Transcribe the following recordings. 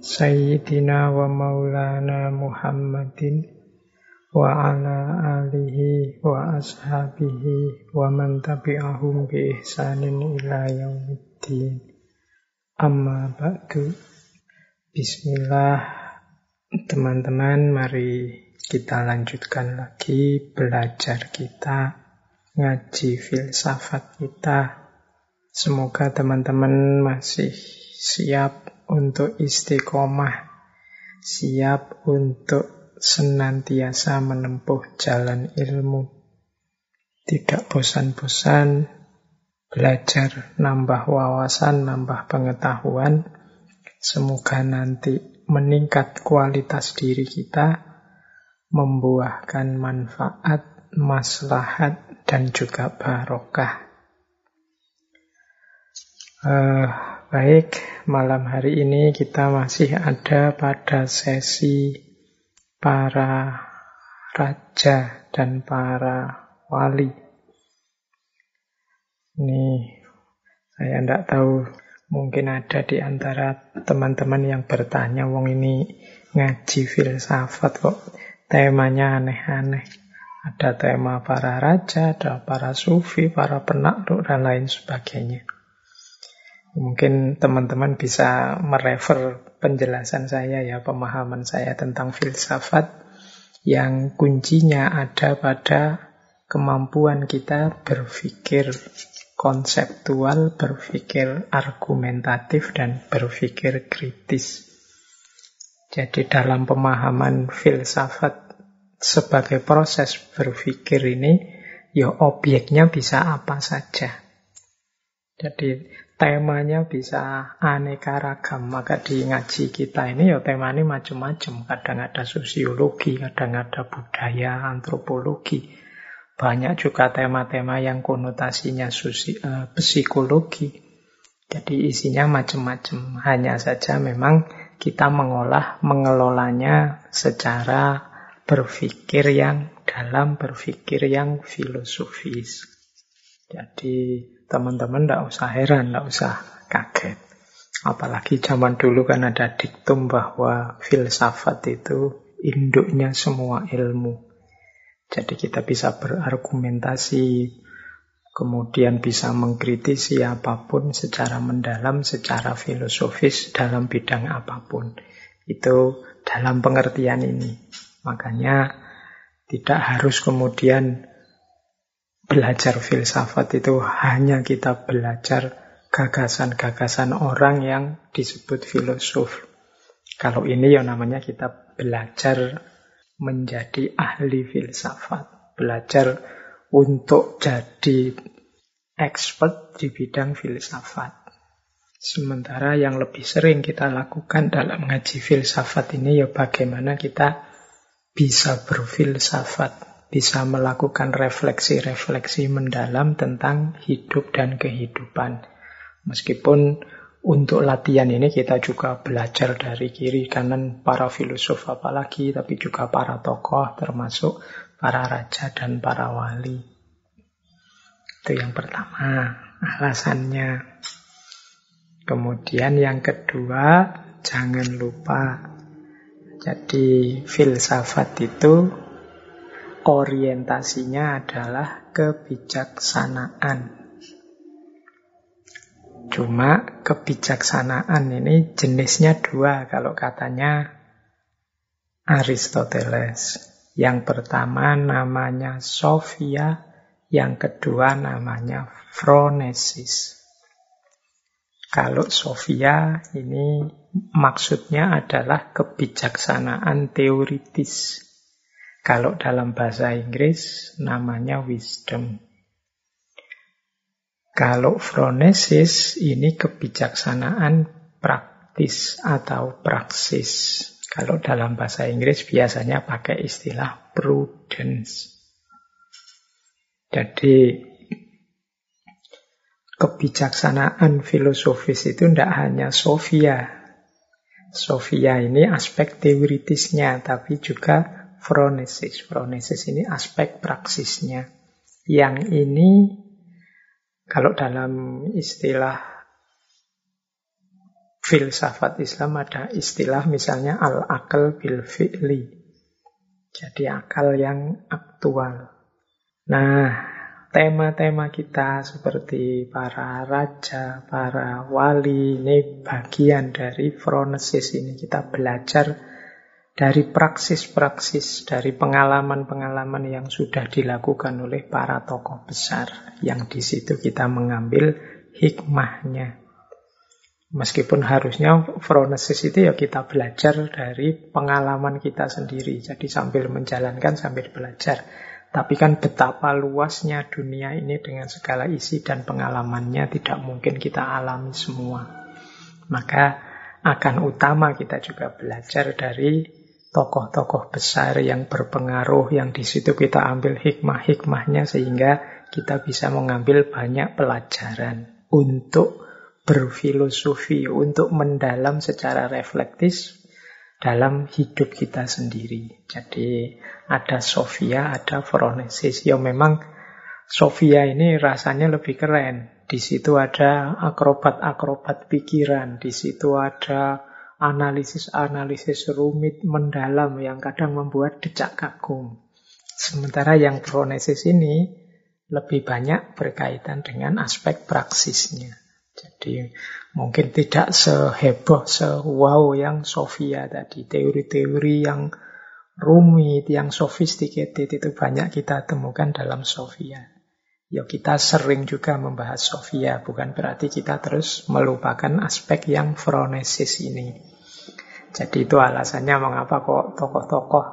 Sayyidina wa maulana Muhammadin wa ala alihi wa ashabihi wa man tabi'ahum bi ihsanin ila yaumiddin. Amma ba'du. Bismillah. Teman-teman, mari kita lanjutkan lagi belajar kita, ngaji filsafat kita. Semoga teman-teman masih siap untuk istiqomah, siap untuk senantiasa menempuh jalan ilmu. Tidak bosan-bosan belajar, nambah wawasan, nambah pengetahuan. Semoga nanti meningkat kualitas diri kita, membuahkan manfaat, maslahat, dan juga barokah. Uh, Baik, malam hari ini kita masih ada pada sesi para raja dan para wali. Ini saya tidak tahu, mungkin ada di antara teman-teman yang bertanya, wong ini ngaji filsafat kok temanya aneh-aneh. Ada tema para raja, ada para sufi, para penakluk, dan lain sebagainya. Mungkin teman-teman bisa merefer penjelasan saya ya, pemahaman saya tentang filsafat yang kuncinya ada pada kemampuan kita berpikir konseptual, berpikir argumentatif, dan berpikir kritis. Jadi dalam pemahaman filsafat sebagai proses berpikir ini, ya objeknya bisa apa saja. Jadi temanya bisa aneka ragam. Maka di ngaji kita ini ya temanya macam-macam. Kadang ada sosiologi, kadang ada budaya, antropologi. Banyak juga tema-tema yang konotasinya susi, uh, psikologi. Jadi isinya macam-macam. Hanya saja memang kita mengolah, mengelolanya secara berpikir yang dalam, berpikir yang filosofis. Jadi Teman-teman tidak usah heran, tidak usah kaget. Apalagi zaman dulu kan ada diktum bahwa filsafat itu induknya semua ilmu. Jadi kita bisa berargumentasi, kemudian bisa mengkritisi apa pun secara mendalam, secara filosofis dalam bidang apa pun. Itu dalam pengertian ini. Makanya tidak harus kemudian belajar filsafat itu hanya kita belajar gagasan-gagasan orang yang disebut filosof. Kalau ini ya namanya kita belajar menjadi ahli filsafat, belajar untuk jadi expert di bidang filsafat. Sementara yang lebih sering kita lakukan dalam ngaji filsafat ini ya bagaimana kita bisa berfilsafat, bisa melakukan refleksi-refleksi mendalam tentang hidup dan kehidupan. Meskipun untuk latihan ini kita juga belajar dari kiri kanan para filosof apalagi, tapi juga para tokoh termasuk para raja dan para wali. Itu yang pertama, alasannya. Kemudian yang kedua, jangan lupa. Jadi filsafat itu orientasinya adalah kebijaksanaan. Cuma kebijaksanaan ini jenisnya dua kalau katanya Aristoteles. Yang pertama namanya Sophia, yang kedua namanya Phronesis. Kalau Sophia ini maksudnya adalah kebijaksanaan teoritis. Kalau dalam bahasa Inggris namanya wisdom. Kalau phronesis ini kebijaksanaan praktis atau praksis. Kalau dalam bahasa Inggris biasanya pakai istilah prudence. Jadi kebijaksanaan filosofis itu tidak hanya Sofia. Sofia ini aspek teoritisnya, tapi juga phronesis. Phronesis ini aspek praksisnya. Yang ini, kalau dalam istilah filsafat Islam ada istilah misalnya al-akal bil fi'li. Jadi akal yang aktual. Nah, tema-tema kita seperti para raja, para wali, ini bagian dari phronesis ini. Kita belajar dari praksis-praksis, dari pengalaman-pengalaman yang sudah dilakukan oleh para tokoh besar. Yang di situ kita mengambil hikmahnya. Meskipun harusnya phronesis itu ya kita belajar dari pengalaman kita sendiri. Jadi sambil menjalankan, sambil belajar. Tapi kan betapa luasnya dunia ini dengan segala isi dan pengalamannya tidak mungkin kita alami semua. Maka akan utama kita juga belajar dari tokoh-tokoh besar yang berpengaruh, yang di situ kita ambil hikmah-hikmahnya sehingga kita bisa mengambil banyak pelajaran untuk berfilosofi, untuk mendalam secara reflektif dalam hidup kita sendiri. Jadi ada Sofia, ada Phronesis. Ya memang Sofia ini rasanya lebih keren. Di situ ada akrobat-akrobat pikiran, di situ ada analisis-analisis rumit mendalam yang kadang membuat decak kagum. Sementara yang Phronesis ini lebih banyak berkaitan dengan aspek praksisnya. Jadi mungkin tidak seheboh, sewow yang Sofia tadi. Teori-teori yang rumit, yang sophisticated itu banyak kita temukan dalam Sofia. Ya kita sering juga membahas Sofia, bukan berarti kita terus melupakan aspek yang phronesis ini. Jadi itu alasannya mengapa kok tokoh-tokoh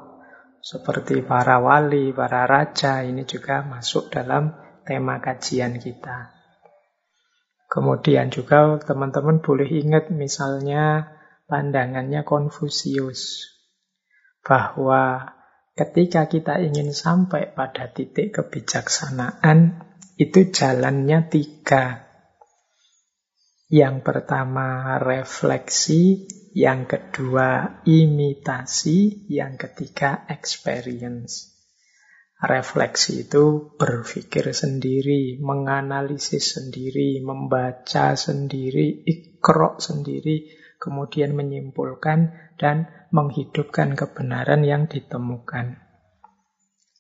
seperti para wali, para raja ini juga masuk dalam tema kajian kita. Kemudian juga teman-teman boleh ingat misalnya pandangannya Konfusius bahwa ketika kita ingin sampai pada titik kebijaksanaan, itu jalannya tiga. Yang pertama refleksi, yang kedua imitasi, yang ketiga experience. Refleksi itu berpikir sendiri, menganalisis sendiri, membaca sendiri, ikrok sendiri, kemudian menyimpulkan dan menghidupkan kebenaran yang ditemukan.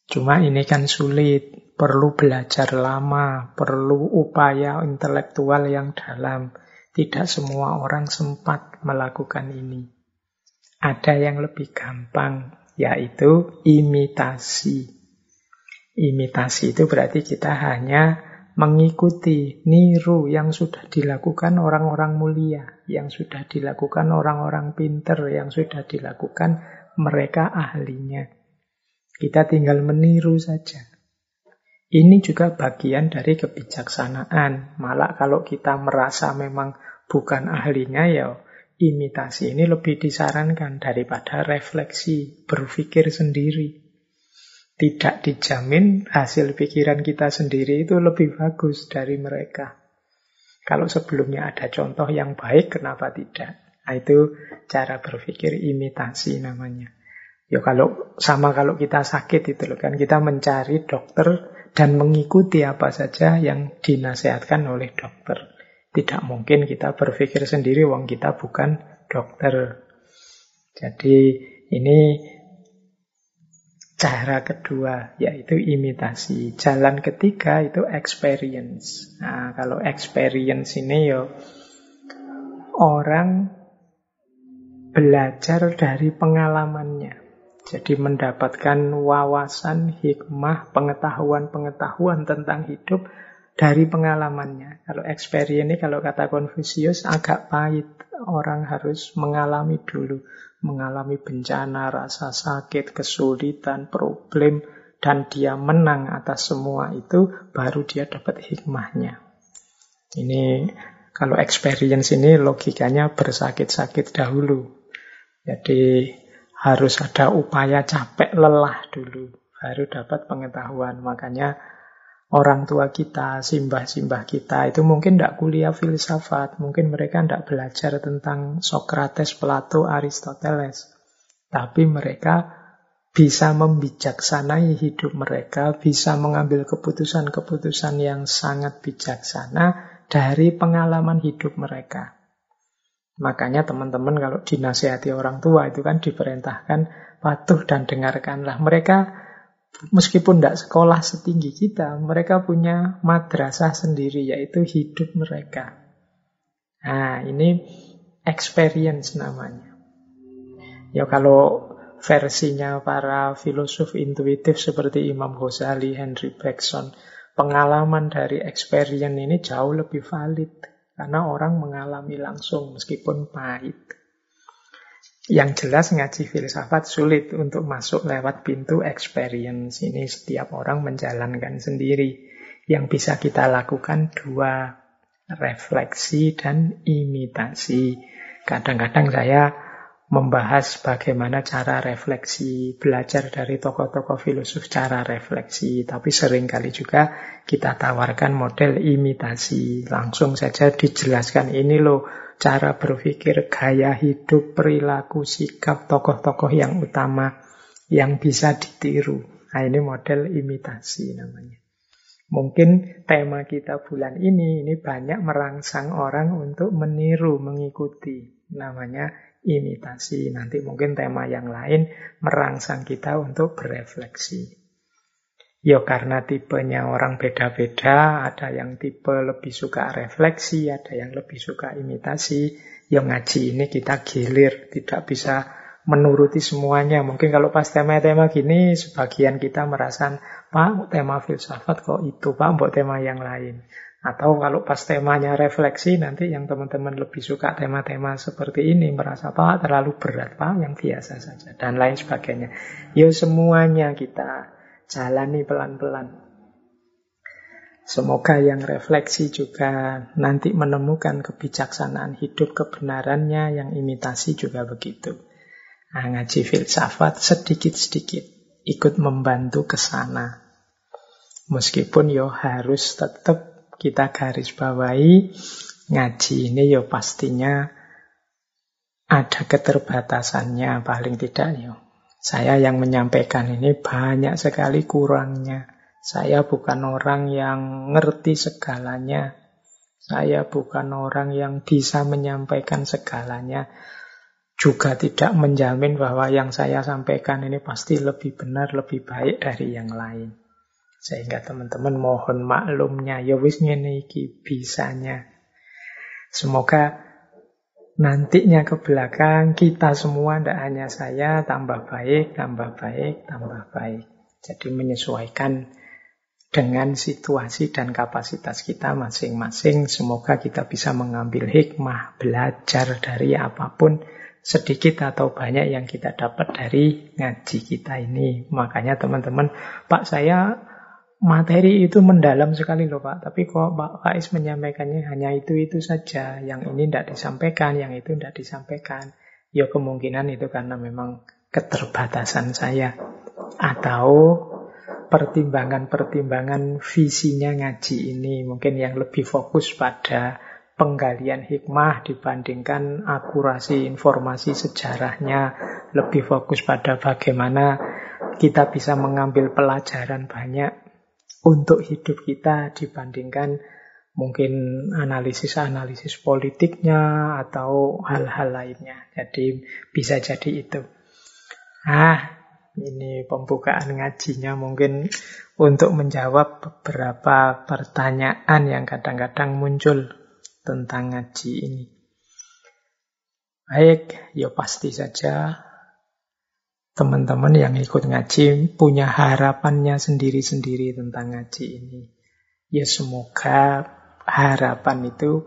Cuma ini kan sulit, perlu belajar lama, perlu upaya intelektual yang dalam. Tidak semua orang sempat melakukan ini. Ada yang lebih gampang, yaitu imitasi. Imitasi itu berarti kita hanya mengikuti, niru yang sudah dilakukan orang-orang mulia, yang sudah dilakukan orang-orang pinter, yang sudah dilakukan mereka ahlinya. Kita tinggal meniru saja. Ini juga bagian dari kebijaksanaan. Malah kalau kita merasa memang bukan ahlinya, ya imitasi ini lebih disarankan daripada refleksi, berpikir sendiri tidak dijamin hasil pikiran kita sendiri itu lebih bagus dari mereka. Kalau sebelumnya ada contoh yang baik, kenapa tidak? Nah, itu cara berpikir imitasi namanya. Ya kalau sama kalau kita sakit itu kan kita mencari dokter dan mengikuti apa saja yang dinasehatkan oleh dokter. Tidak mungkin kita berpikir sendiri wong kita bukan dokter. Jadi ini Cara kedua yaitu imitasi. Jalan ketiga itu experience. Nah, kalau experience ini yo orang belajar dari pengalamannya. Jadi mendapatkan wawasan, hikmah, pengetahuan-pengetahuan tentang hidup dari pengalamannya. Kalau experience ini kalau kata Confucius agak pahit. Orang harus mengalami dulu mengalami bencana, rasa sakit, kesulitan, problem, dan dia menang atas semua itu, baru dia dapat hikmahnya. Ini kalau experience ini logikanya bersakit-sakit dahulu. Jadi harus ada upaya capek lelah dulu baru dapat pengetahuan. Makanya orang tua kita, simbah-simbah kita itu mungkin tidak kuliah filsafat, mungkin mereka tidak belajar tentang Socrates, Plato, Aristoteles. Tapi mereka bisa membijaksanai hidup mereka, bisa mengambil keputusan-keputusan yang sangat bijaksana dari pengalaman hidup mereka. Makanya teman-teman kalau dinasihati orang tua itu kan diperintahkan patuh dan dengarkanlah. Mereka meskipun tidak sekolah setinggi kita, mereka punya madrasah sendiri yaitu hidup mereka. Nah ini experience namanya. Ya kalau versinya para filosof intuitif seperti Imam Ghazali, Henry Bergson. Pengalaman dari experience ini jauh lebih valid. Karena orang mengalami langsung meskipun pahit. Yang jelas ngaji filsafat sulit untuk masuk lewat pintu experience. Ini setiap orang menjalankan sendiri. Yang bisa kita lakukan dua, refleksi dan imitasi. Kadang-kadang saya membahas bagaimana cara refleksi, belajar dari tokoh-tokoh filosof cara refleksi, tapi sering kali juga kita tawarkan model imitasi. Langsung saja dijelaskan ini loh cara berpikir, gaya hidup, perilaku, sikap tokoh-tokoh yang utama yang bisa ditiru. Nah ini model imitasi namanya. Mungkin tema kita bulan ini ini banyak merangsang orang untuk meniru, mengikuti. Namanya imitasi. Nanti mungkin tema yang lain merangsang kita untuk berefleksi. Ya karena tipenya orang beda-beda, ada yang tipe lebih suka refleksi, ada yang lebih suka imitasi. Ya ngaji ini kita gilir, tidak bisa menuruti semuanya. Mungkin kalau pas tema-tema gini, sebagian kita merasa, Pak, tema filsafat kok itu, Pak, buat tema yang lain. Atau kalau pas temanya refleksi, nanti yang teman-teman lebih suka tema-tema seperti ini, merasa Pak terlalu berat, Pak yang biasa saja, dan lain sebagainya. Ya semuanya kita jalani pelan-pelan. Semoga yang refleksi juga nanti menemukan kebijaksanaan hidup kebenarannya, yang imitasi juga begitu. Nah, ngaji filsafat sedikit-sedikit ikut membantu ke sana. Meskipun yo harus tetap kita garis bawahi ngaji ini ya pastinya ada keterbatasannya paling tidak ya. Saya yang menyampaikan ini banyak sekali kurangnya. Saya bukan orang yang ngerti segalanya. Saya bukan orang yang bisa menyampaikan segalanya. Juga tidak menjamin bahwa yang saya sampaikan ini pasti lebih benar, lebih baik dari yang lain. Sehingga teman-teman mohon maklumnya, ya wis ngene iki bisanya. Semoga nantinya ke belakang kita semua, tidak hanya saya, tambah baik, tambah baik, tambah baik. Jadi menyesuaikan dengan situasi dan kapasitas kita masing-masing. Semoga kita bisa mengambil hikmah, belajar dari apa pun, sedikit atau banyak yang kita dapat dari ngaji kita ini. Makanya teman-teman, Pak saya materi itu mendalam sekali loh Pak. Tapi kok Pak Faiz menyampaikannya hanya itu-itu saja. Yang ini tidak disampaikan, yang itu tidak disampaikan. Ya kemungkinan itu karena memang keterbatasan saya. Atau pertimbangan-pertimbangan visinya ngaji ini. Mungkin yang lebih fokus pada penggalian hikmah dibandingkan akurasi informasi sejarahnya. Lebih fokus pada bagaimana kita bisa mengambil pelajaran banyak untuk hidup kita dibandingkan mungkin analisis-analisis politiknya atau hal-hal lainnya. Jadi bisa jadi itu. Ah, ini pembukaan ngajinya mungkin untuk menjawab beberapa pertanyaan yang kadang-kadang muncul tentang ngaji ini. Baik, ya pasti saja teman-teman yang ikut ngaji punya harapannya sendiri-sendiri tentang ngaji ini. Ya semoga harapan itu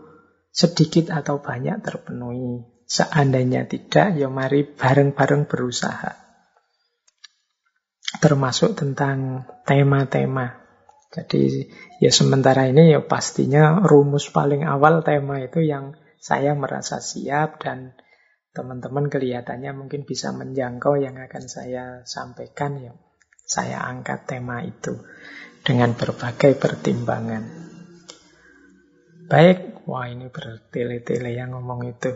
sedikit atau banyak terpenuhi. Seandainya tidak, ya mari bareng-bareng berusaha. Termasuk tentang tema-tema. Jadi ya sementara ini ya pastinya rumus paling awal tema itu yang saya merasa siap dan teman-teman kelihatannya mungkin bisa menjangkau yang akan saya sampaikan ya. Saya angkat tema itu dengan berbagai pertimbangan. Baik, wah ini bertele-tele yang ngomong itu.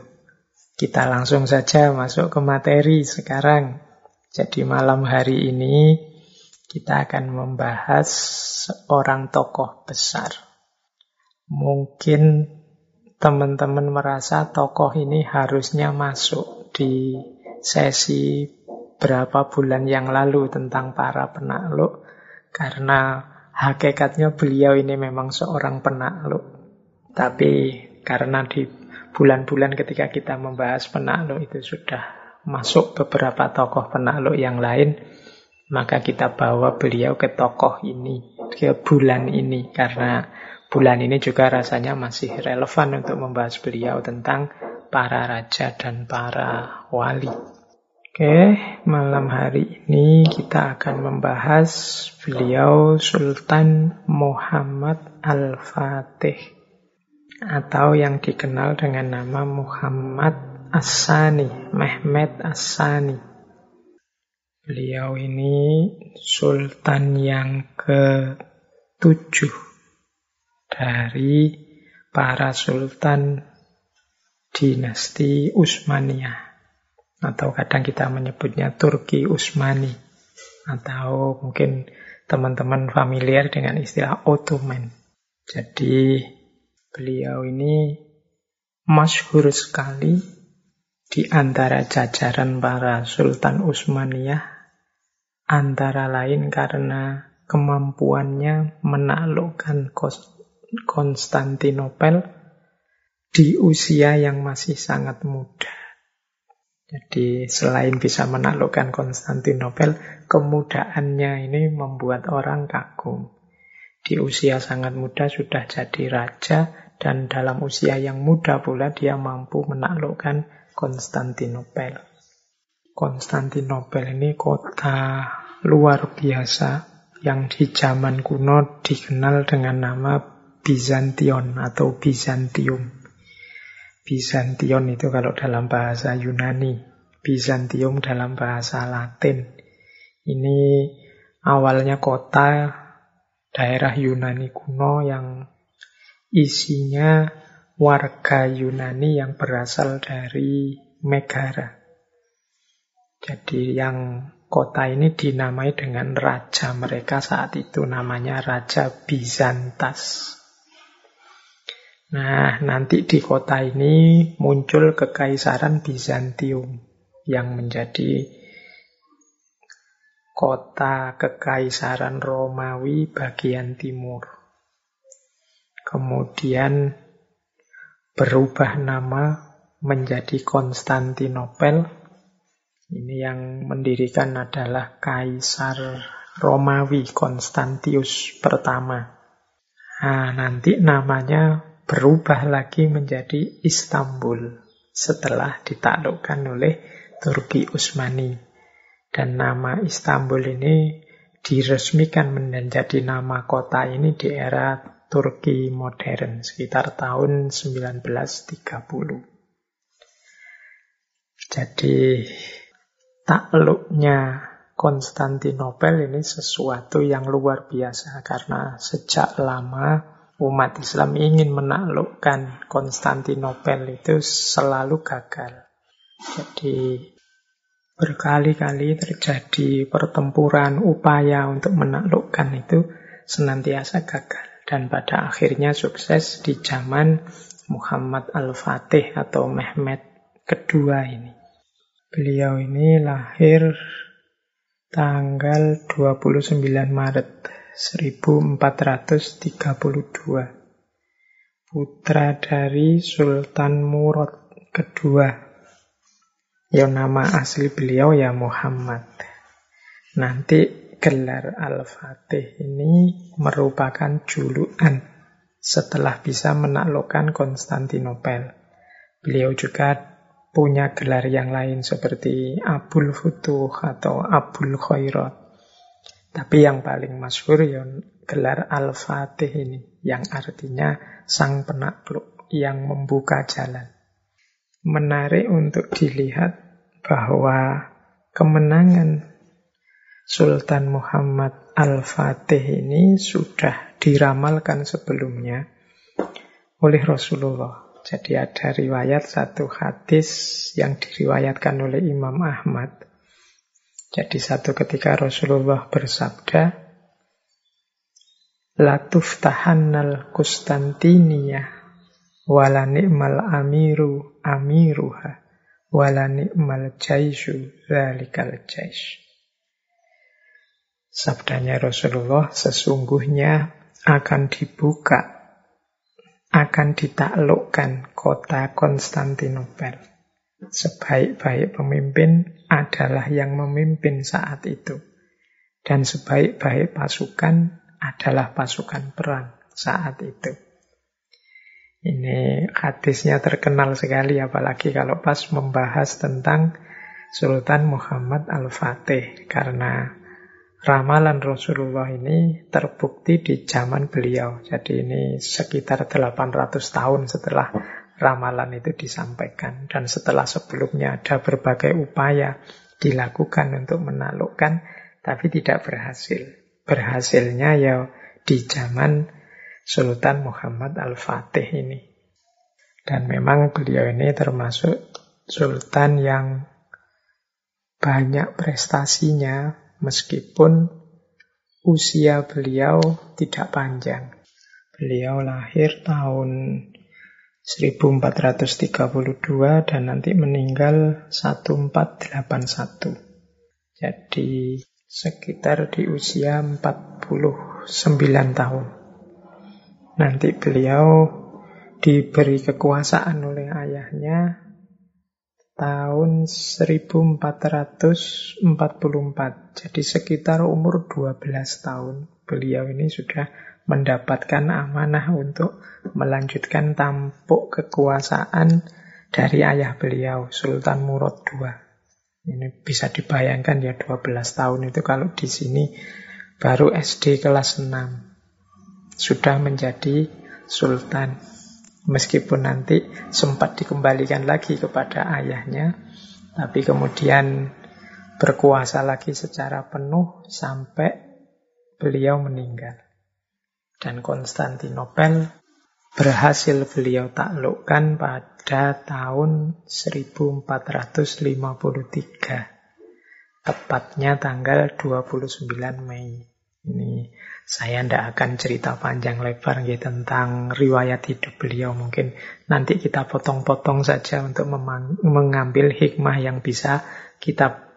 Kita langsung saja masuk ke materi sekarang. Jadi malam hari ini kita akan membahas seorang tokoh besar. Mungkin teman-teman merasa tokoh ini harusnya masuk di sesi berapa bulan yang lalu tentang para penakluk karena hakikatnya beliau ini memang seorang penakluk. Tapi karena di bulan-bulan ketika kita membahas penakluk itu sudah masuk beberapa tokoh penakluk yang lain, maka kita bawa beliau ke tokoh ini, ke bulan ini karena bulan ini juga rasanya masih relevan untuk membahas beliau tentang para raja dan para wali. Oke, malam hari ini kita akan membahas beliau Sultan Muhammad Al-Fatih atau yang dikenal dengan nama Muhammad As-Sani, Mehmet As-Sani. Beliau ini sultan yang ke-7 dari para sultan dinasti Utsmaniyah atau kadang kita menyebutnya Turki Utsmani atau mungkin teman-teman familiar dengan istilah Ottoman. Jadi beliau ini masyhur sekali di antara jajaran para sultan Utsmaniyah antara lain karena kemampuannya menaklukkan Konstantinopel di usia yang masih sangat muda. Jadi selain bisa menaklukkan Konstantinopel, kemudaannya ini membuat orang kagum. Di usia sangat muda sudah jadi raja dan dalam usia yang muda pula dia mampu menaklukkan Konstantinopel. Konstantinopel ini kota luar biasa yang di zaman kuno dikenal dengan nama Bizantion atau Bizantium. Bizantion itu kalau dalam bahasa Yunani, Bizantium dalam bahasa Latin. Ini awalnya kota daerah Yunani kuno yang isinya warga Yunani yang berasal dari Megara. Jadi yang kota ini dinamai dengan raja mereka saat itu namanya Raja Bizantas. Nah, nanti di kota ini muncul kekaisaran Bizantium yang menjadi kota kekaisaran Romawi bagian timur. Kemudian berubah nama menjadi Konstantinopel. Ini yang mendirikan adalah Kaisar Romawi Konstantius pertama. Nah, nanti namanya berubah lagi menjadi Istanbul setelah ditaklukkan oleh Turki Utsmani. Dan nama Istanbul ini diresmikan menjadi nama kota ini di era Turki modern sekitar tahun 1930. Jadi takluknya Konstantinopel ini sesuatu yang luar biasa karena sejak lama umat Islam ingin menaklukkan Konstantinopel itu selalu gagal. Jadi berkali-kali terjadi pertempuran upaya untuk menaklukkan itu senantiasa gagal dan pada akhirnya sukses di zaman Muhammad Al-Fatih atau Mehmet kedua ini. Beliau ini lahir tanggal 29 Maret 1432. Putra dari Sultan Murad kedua. Yang nama asli beliau ya Muhammad. Nanti gelar Al-Fatih ini merupakan julukan setelah bisa menaklukkan Konstantinopel. Beliau juga punya gelar yang lain seperti Abul Futuh atau Abul Khairat. Tapi yang paling masyhur ya gelar Al-Fatih ini yang artinya sang penakluk yang membuka jalan. menarik untuk dilihat bahwa kemenangan Sultan Muhammad Al-Fatih ini sudah diramalkan sebelumnya oleh Rasulullah. Jadi ada riwayat satu hadis yang diriwayatkan oleh Imam Ahmad. Jadi satu ketika Rasulullah bersabda, Latuf tahannal Kustantiniyah wala ni'mal amiru amiruha wala ni'mal jaishu zalikal jaish. Sabdanya Rasulullah sesungguhnya akan dibuka, akan ditaklukkan kota Konstantinopel. Sebaik-baik pemimpin adalah yang memimpin saat itu. Dan sebaik-baik pasukan adalah pasukan perang saat itu. Ini hadisnya terkenal sekali apalagi kalau pas membahas tentang Sultan Muhammad Al-Fatih karena ramalan Rasulullah ini terbukti di zaman beliau. Jadi ini sekitar 800 tahun setelah ramalan itu disampaikan. Dan setelah sebelumnya ada berbagai upaya dilakukan untuk menaklukkan, tapi tidak berhasil. Berhasilnya ya di zaman Sultan Muhammad Al-Fatih ini. Dan memang beliau ini termasuk sultan yang banyak prestasinya, meskipun usia beliau tidak panjang. Beliau lahir tahun 1432 dan nanti meninggal 1481. Jadi sekitar di usia 49 tahun. Nanti beliau diberi kekuasaan oleh ayahnya tahun 1444. Jadi sekitar umur 12 tahun beliau ini sudah mendapatkan amanah untuk melanjutkan tampuk kekuasaan dari ayah beliau, Sultan Murad II. Ini bisa dibayangkan ya 12 tahun itu kalau di sini baru SD kelas 6. Sudah menjadi sultan. Meskipun nanti sempat dikembalikan lagi kepada ayahnya, tapi kemudian berkuasa lagi secara penuh sampai beliau meninggal. Dan Konstantinopel berhasil beliau taklukkan pada tahun 1453. Tepatnya tanggal 29 Mei. Ini saya tidak akan cerita panjang lebar gitu, tentang riwayat hidup beliau. Mungkin nanti kita potong-potong saja untuk mengambil hikmah yang bisa kita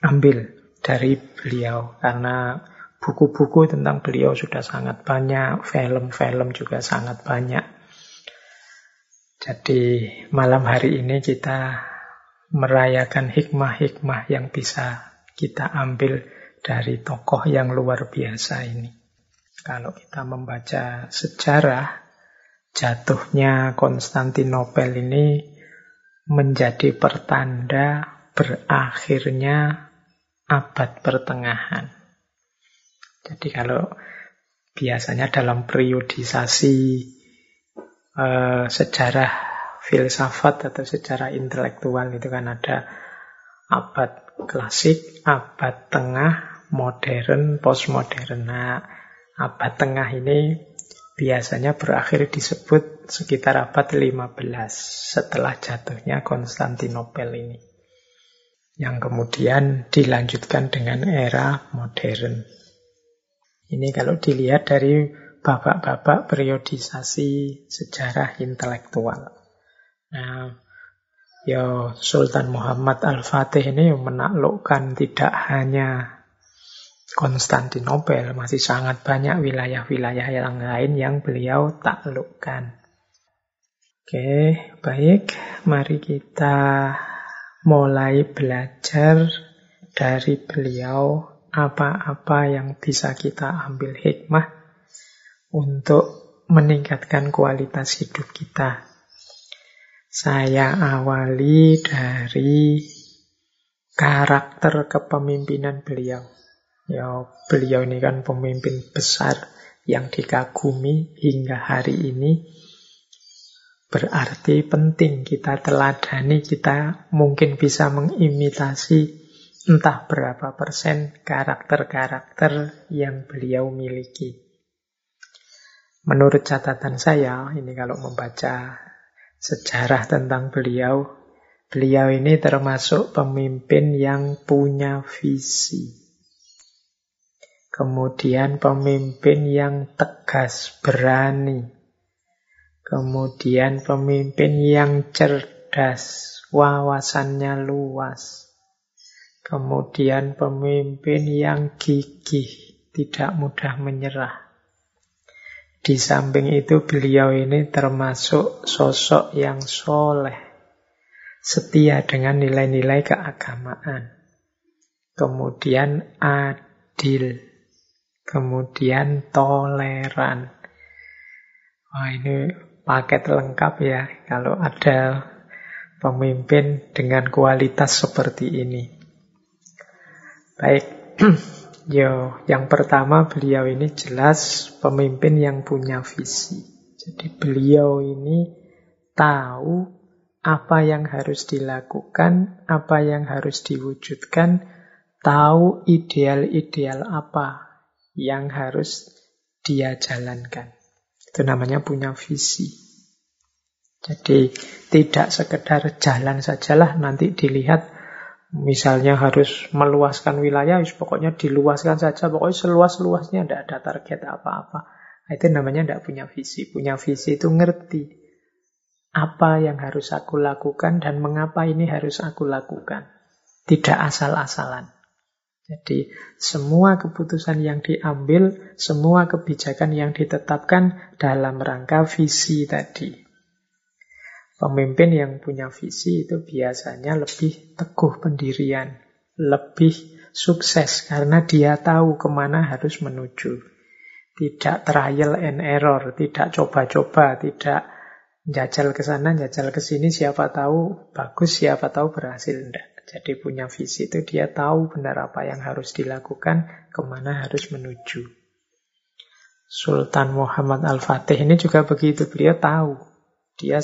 ambil dari beliau. Karena buku-buku tentang beliau sudah sangat banyak, film-film juga sangat banyak. Jadi malam hari ini kita merayakan hikmah-hikmah yang bisa kita ambil dari tokoh yang luar biasa ini. Kalau kita membaca sejarah, jatuhnya Konstantinopel ini menjadi pertanda berakhirnya abad pertengahan. Jadi kalau biasanya dalam periodisasi uh, sejarah filsafat atau sejarah intelektual itu kan ada abad klasik, abad tengah, modern, postmodern. Nah, abad tengah ini biasanya berakhir disebut sekitar abad 15 setelah jatuhnya Konstantinopel ini. Yang kemudian dilanjutkan dengan era modern. Ini kalau dilihat dari babak-babak periodisasi sejarah intelektual. Nah, ya Sultan Muhammad Al-Fatih ini menaklukkan tidak hanya Konstantinopel, masih sangat banyak wilayah-wilayah yang lain yang beliau taklukkan. Oke, baik. Mari kita mulai belajar dari beliau apa-apa yang bisa kita ambil hikmah untuk meningkatkan kualitas hidup kita. Saya awali dari karakter kepemimpinan beliau. Ya, beliau ini kan pemimpin besar yang dikagumi hingga hari ini. Berarti penting kita teladani, kita mungkin bisa mengimitasi entah berapa persen karakter-karakter yang beliau miliki. Menurut catatan saya, ini kalau membaca sejarah tentang beliau, beliau ini termasuk pemimpin yang punya visi. Kemudian pemimpin yang tegas, berani, Kemudian pemimpin yang cerdas, wawasannya luas. Kemudian pemimpin yang gigih, tidak mudah menyerah. Di samping itu beliau ini termasuk sosok yang soleh, setia dengan nilai-nilai keagamaan. Kemudian adil, kemudian toleran. Wah ini paket lengkap ya kalau ada pemimpin dengan kualitas seperti ini. Baik, yo, yang pertama beliau ini jelas pemimpin yang punya visi. Jadi beliau ini tahu apa yang harus dilakukan, apa yang harus diwujudkan, tahu ideal-ideal apa yang harus dia jalankan. Itu namanya punya visi. Jadi tidak sekedar jalan sajalah nanti dilihat misalnya harus meluaskan wilayah, pokoknya diluaskan saja, pokoknya seluas-luasnya tidak ada target apa-apa. Nah, itu namanya tidak punya visi. Punya visi itu ngerti apa yang harus aku lakukan dan mengapa ini harus aku lakukan. Tidak asal-asalan. Jadi semua keputusan yang diambil, semua kebijakan yang ditetapkan dalam rangka visi tadi. Pemimpin yang punya visi itu biasanya lebih teguh pendirian, lebih sukses karena dia tahu ke mana harus menuju. Tidak trial and error, tidak coba-coba, tidak jajal ke sana, jajal ke sini, siapa tahu bagus, siapa tahu berhasil. Tidak. Jadi punya visi itu dia tahu benar apa yang harus dilakukan, ke mana harus menuju. Sultan Muhammad Al-Fatih ini juga begitu. Beliau tahu. Dia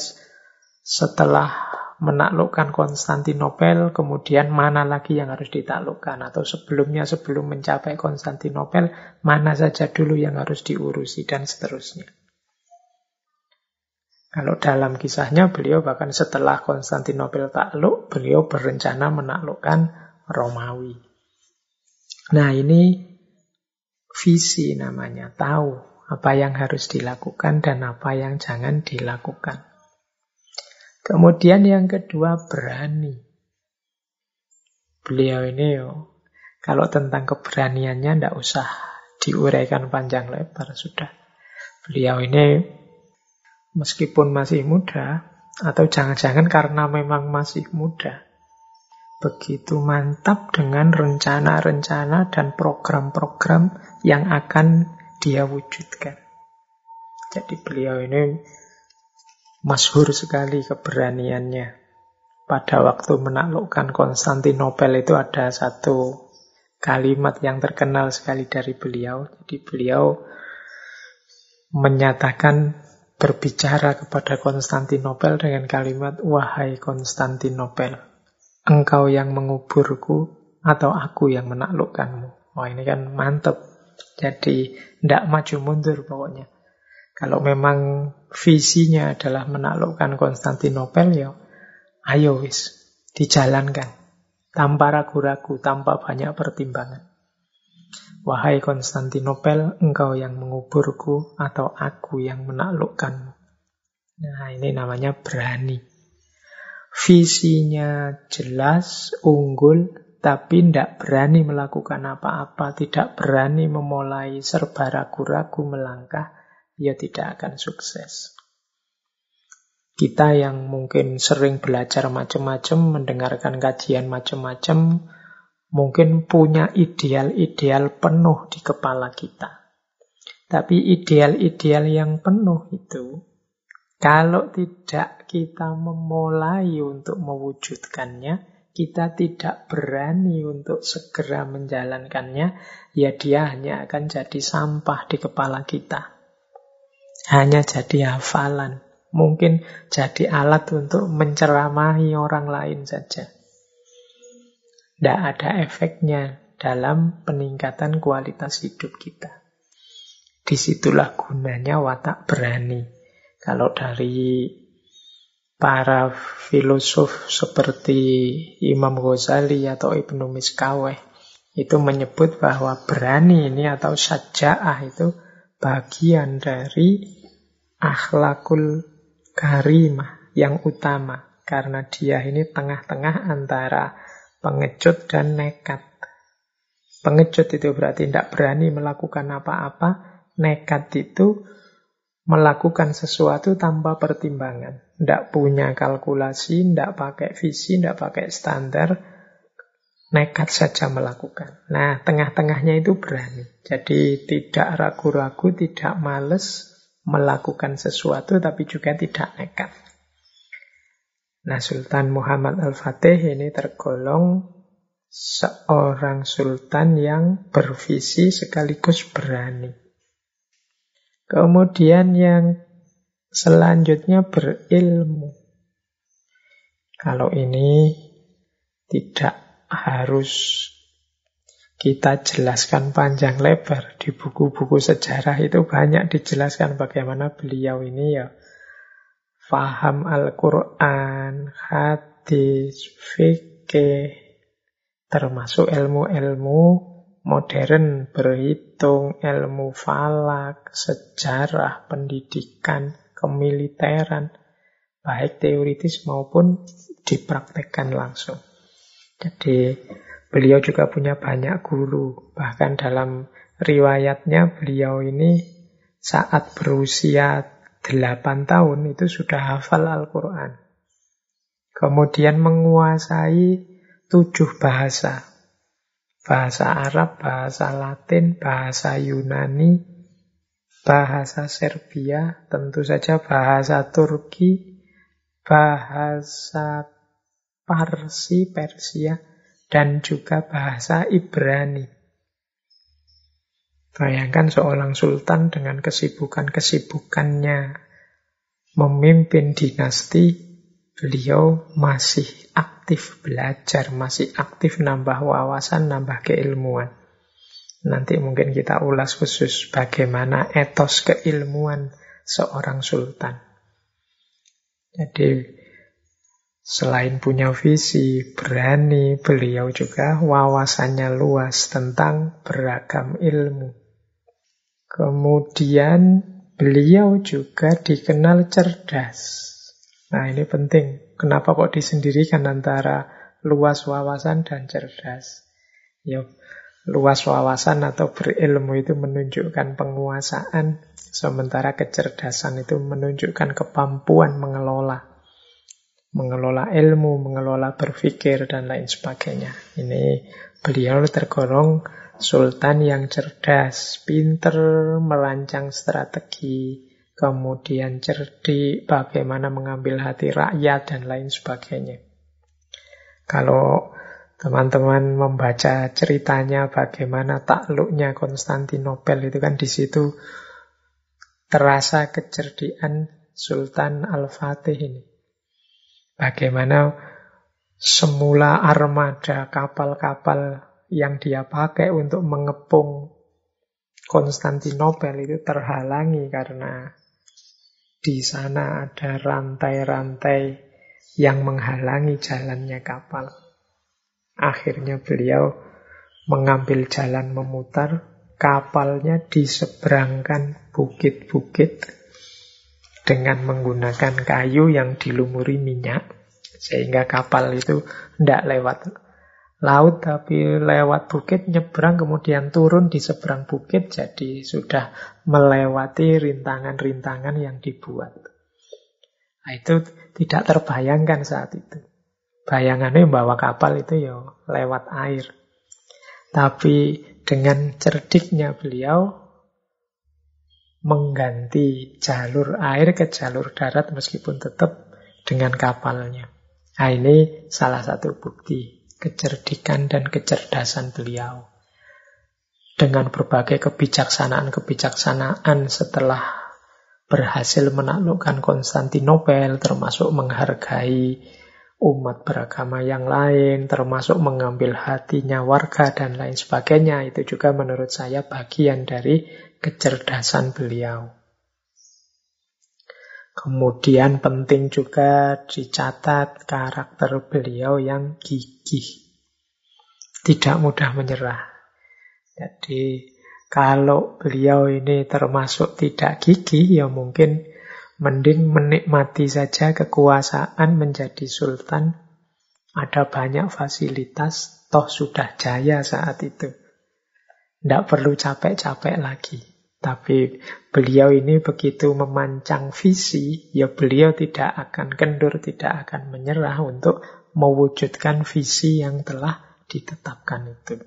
setelah menaklukkan Konstantinopel, kemudian mana lagi yang harus ditaklukkan. Atau sebelumnya, sebelum mencapai Konstantinopel, mana saja dulu yang harus diurusi, dan seterusnya. Kalau dalam kisahnya beliau bahkan setelah Konstantinopel takluk, beliau berencana menaklukkan Romawi. Nah ini visi namanya, tahu apa yang harus dilakukan dan apa yang jangan dilakukan. Kemudian yang kedua berani. Beliau ini kalau tentang keberaniannya tidak usah diuraikan panjang lebar sudah. Beliau ini meskipun masih muda, atau jangan-jangan karena memang masih muda, begitu mantap dengan rencana-rencana dan program-program yang akan dia wujudkan. Jadi beliau ini masyhur sekali keberaniannya. Pada waktu menaklukkan Konstantinopel itu ada satu kalimat yang terkenal sekali dari beliau. Jadi beliau menyatakan berbicara kepada Konstantinopel dengan kalimat, Wahai Konstantinopel, engkau yang menguburku atau aku yang menaklukkanmu. Wah ini kan mantep. Jadi tidak maju mundur pokoknya. Kalau memang visinya adalah menaklukkan Konstantinopel, ya ayo wis, dijalankan. Tanpa ragu-ragu, tanpa banyak pertimbangan. Wahai Konstantinopel, engkau yang menguburku atau aku yang menaklukkanmu. Nah, ini namanya berani. Visinya jelas, unggul, tapi tidak berani melakukan apa-apa, tidak berani memulai serba ragu-ragu melangkah, ya tidak akan sukses. Kita yang mungkin sering belajar macam-macam, mendengarkan kajian macam-macam, mungkin punya ideal-ideal penuh di kepala kita. Tapi ideal-ideal yang penuh itu, kalau tidak kita memulai untuk mewujudkannya, kita tidak berani untuk segera menjalankannya, ya dia hanya akan jadi sampah di kepala kita. Hanya jadi hafalan, Mungkin jadi alat untuk menceramahi orang lain saja. Tidak ada efeknya dalam peningkatan kualitas hidup kita. Di situlah gunanya watak berani. Kalau dari para filosof seperti Imam Ghazali atau Ibnu Miskaweh itu menyebut bahwa berani ini atau saja'ah itu bagian dari akhlakul karimah yang utama karena dia ini tengah-tengah antara pengecut dan nekat. Pengecut itu berarti tidak berani melakukan apa-apa, nekat itu melakukan sesuatu tanpa pertimbangan. Tidak punya kalkulasi, tidak pakai visi, tidak pakai standar, nekat saja melakukan. Nah, tengah-tengahnya itu berani. Jadi tidak ragu-ragu, tidak males melakukan sesuatu, tapi juga tidak nekat. Nah, Sultan Muhammad Al-Fatih ini tergolong seorang sultan yang bervisi sekaligus berani. Kemudian yang selanjutnya berilmu. Kalau ini tidak harus kita jelaskan panjang lebar di buku-buku sejarah itu banyak dijelaskan bagaimana beliau ini ya faham Al-Quran, hadis, fikih, termasuk ilmu-ilmu modern, berhitung, ilmu falak, sejarah, pendidikan, kemiliteran, baik teoritis maupun dipraktekkan langsung. Jadi beliau juga punya banyak guru, bahkan dalam riwayatnya beliau ini saat berusia 8 tahun itu sudah hafal Al-Quran. Kemudian menguasai tujuh bahasa bahasa Arab, bahasa Latin, bahasa Yunani, bahasa Serbia, tentu saja bahasa Turki, bahasa Parsi, Persia, dan juga bahasa Ibrani. Bayangkan seorang sultan dengan kesibukan-kesibukannya memimpin dinasti, beliau masih aktif belajar, masih aktif nambah wawasan, nambah keilmuan. Nanti mungkin kita ulas khusus bagaimana etos keilmuan seorang sultan. Jadi selain punya visi, berani, beliau juga wawasannya luas tentang beragam ilmu. Kemudian beliau juga dikenal cerdas. Nah ini penting. Kenapa kok disendirikan antara luas wawasan dan cerdas? Ya, luas wawasan atau berilmu itu menunjukkan penguasaan, sementara kecerdasan itu menunjukkan kemampuan mengelola. Mengelola ilmu, mengelola berpikir, dan lain sebagainya. Ini beliau tergolong sultan yang cerdas, pinter merancang strategi, kemudian cerdik, bagaimana mengambil hati rakyat, dan lain sebagainya. Kalau teman-teman membaca ceritanya bagaimana takluknya Konstantinopel itu kan di situ terasa kecerdikan Sultan Al-Fatih ini. Bagaimana semula armada kapal-kapal yang dia pakai untuk mengepung Konstantinopel itu terhalangi karena di sana ada rantai-rantai yang menghalangi jalannya kapal. Akhirnya beliau mengambil jalan memutar, kapalnya diseberangkan bukit-bukit dengan menggunakan kayu yang dilumuri minyak. Sehingga kapal itu tidak lewat laut tapi lewat bukit nyebrang kemudian turun di seberang bukit jadi sudah melewati rintangan-rintangan yang dibuat. Nah, itu tidak terbayangkan saat itu. Bayangannya membawa kapal itu ya lewat air. Tapi dengan cerdiknya beliau mengganti jalur air ke jalur darat meskipun tetap dengan kapalnya. Nah, ini salah satu bukti kecerdikan dan kecerdasan beliau. Dengan berbagai kebijaksanaan-kebijaksanaan setelah berhasil menaklukkan Konstantinopel, termasuk menghargai umat beragama yang lain, termasuk mengambil hatinya warga dan lain sebagainya. Itu juga menurut saya bagian dari kecerdasan beliau. Kemudian penting juga dicatat karakter beliau yang gigih. Tidak mudah menyerah. Jadi kalau beliau ini termasuk tidak gigih, ya mungkin Mending menikmati saja kekuasaan menjadi sultan. Ada banyak fasilitas, toh sudah jaya saat itu. Tidak perlu capek-capek lagi. Tapi beliau ini begitu memancang visi, ya beliau tidak akan kendur, tidak akan menyerah untuk mewujudkan visi yang telah ditetapkan itu.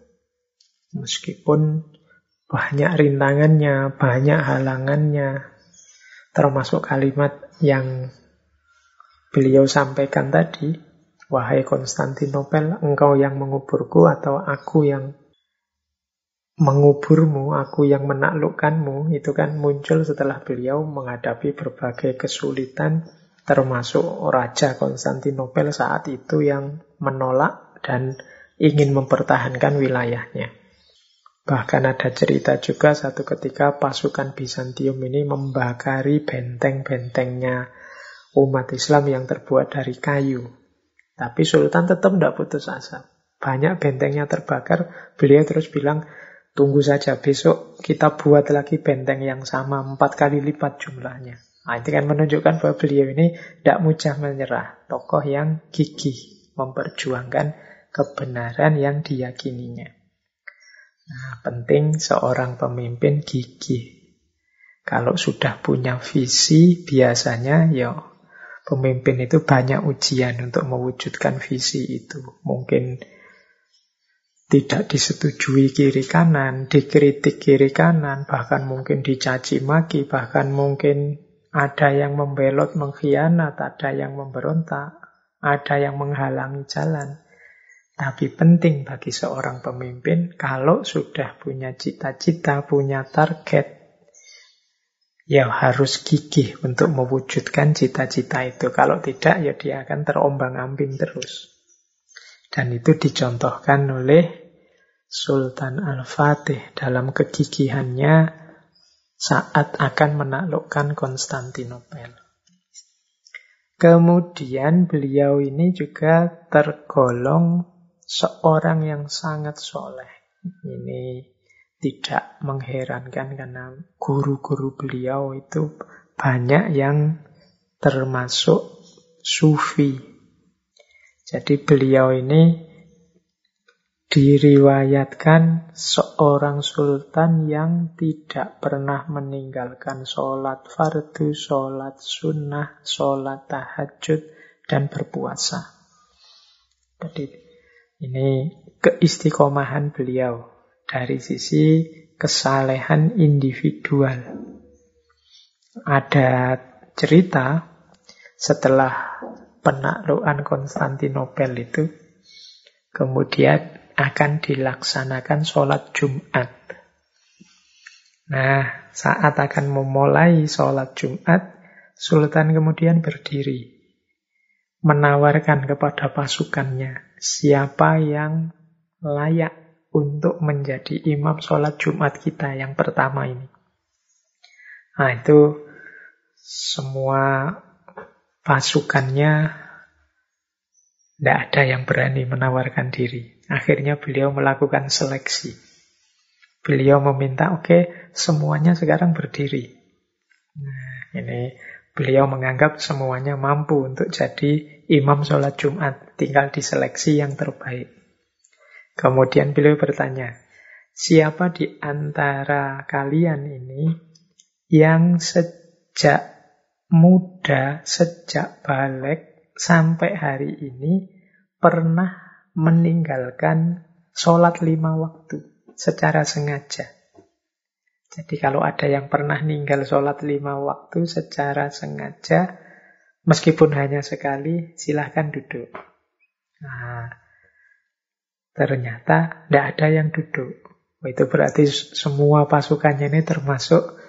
Meskipun banyak rintangannya, banyak halangannya, Termasuk kalimat yang beliau sampaikan tadi, wahai Konstantinopel, engkau yang menguburku atau aku yang menguburmu, aku yang menaklukkanmu, itu kan muncul setelah beliau menghadapi berbagai kesulitan, termasuk Raja Konstantinopel saat itu yang menolak dan ingin mempertahankan wilayahnya. Bahkan ada cerita juga satu ketika pasukan Bizantium ini membakari benteng-bentengnya umat Islam yang terbuat dari kayu. Tapi Sultan tetap tidak putus asa. Banyak bentengnya terbakar, beliau terus bilang, tunggu saja besok kita buat lagi benteng yang sama, empat kali lipat jumlahnya. Nah, itu kan menunjukkan bahwa beliau ini tidak mudah menyerah. Tokoh yang gigih, memperjuangkan kebenaran yang diyakininya. Nah, penting seorang pemimpin gigih. Kalau sudah punya visi, biasanya ya pemimpin itu banyak ujian untuk mewujudkan visi itu. Mungkin tidak disetujui kiri kanan, dikritik kiri kanan, bahkan mungkin dicaci maki, bahkan mungkin ada yang membelot, mengkhianat, ada yang memberontak, ada yang menghalangi jalan. Tapi penting bagi seorang pemimpin kalau sudah punya cita-cita, punya target, ya harus gigih untuk mewujudkan cita-cita itu. Kalau tidak, ya dia akan terombang-ambing terus. Dan itu dicontohkan oleh Sultan Al-Fatih dalam kegigihannya saat akan menaklukkan Konstantinopel. Kemudian beliau ini juga tergolong seorang yang sangat soleh. Ini tidak mengherankan karena guru-guru beliau itu banyak yang termasuk sufi. Jadi beliau ini diriwayatkan seorang sultan yang tidak pernah meninggalkan sholat fardu, sholat sunnah, sholat tahajud, dan berpuasa. Jadi ini keistiqomahan beliau dari sisi kesalehan individual. Ada cerita setelah penaklukan Konstantinopel itu, kemudian akan dilaksanakan sholat Jumat. Nah, saat akan memulai sholat Jumat, Sultan kemudian berdiri menawarkan kepada pasukannya siapa yang layak untuk menjadi imam sholat Jumat kita yang pertama ini. Nah itu semua pasukannya tidak ada yang berani menawarkan diri. Akhirnya beliau melakukan seleksi. Beliau meminta, oke, okay, semuanya sekarang berdiri. Nah, ini Beliau menganggap semuanya mampu untuk jadi imam sholat Jumat. Tinggal diseleksi yang terbaik. Kemudian beliau bertanya, siapa di antara kalian ini yang sejak muda, sejak balik sampai hari ini pernah meninggalkan sholat lima waktu secara sengaja? Jadi kalau ada yang pernah ninggal sholat lima waktu secara sengaja, meskipun hanya sekali, silahkan duduk. Nah, ternyata tidak ada yang duduk. Itu berarti semua pasukannya ini termasuk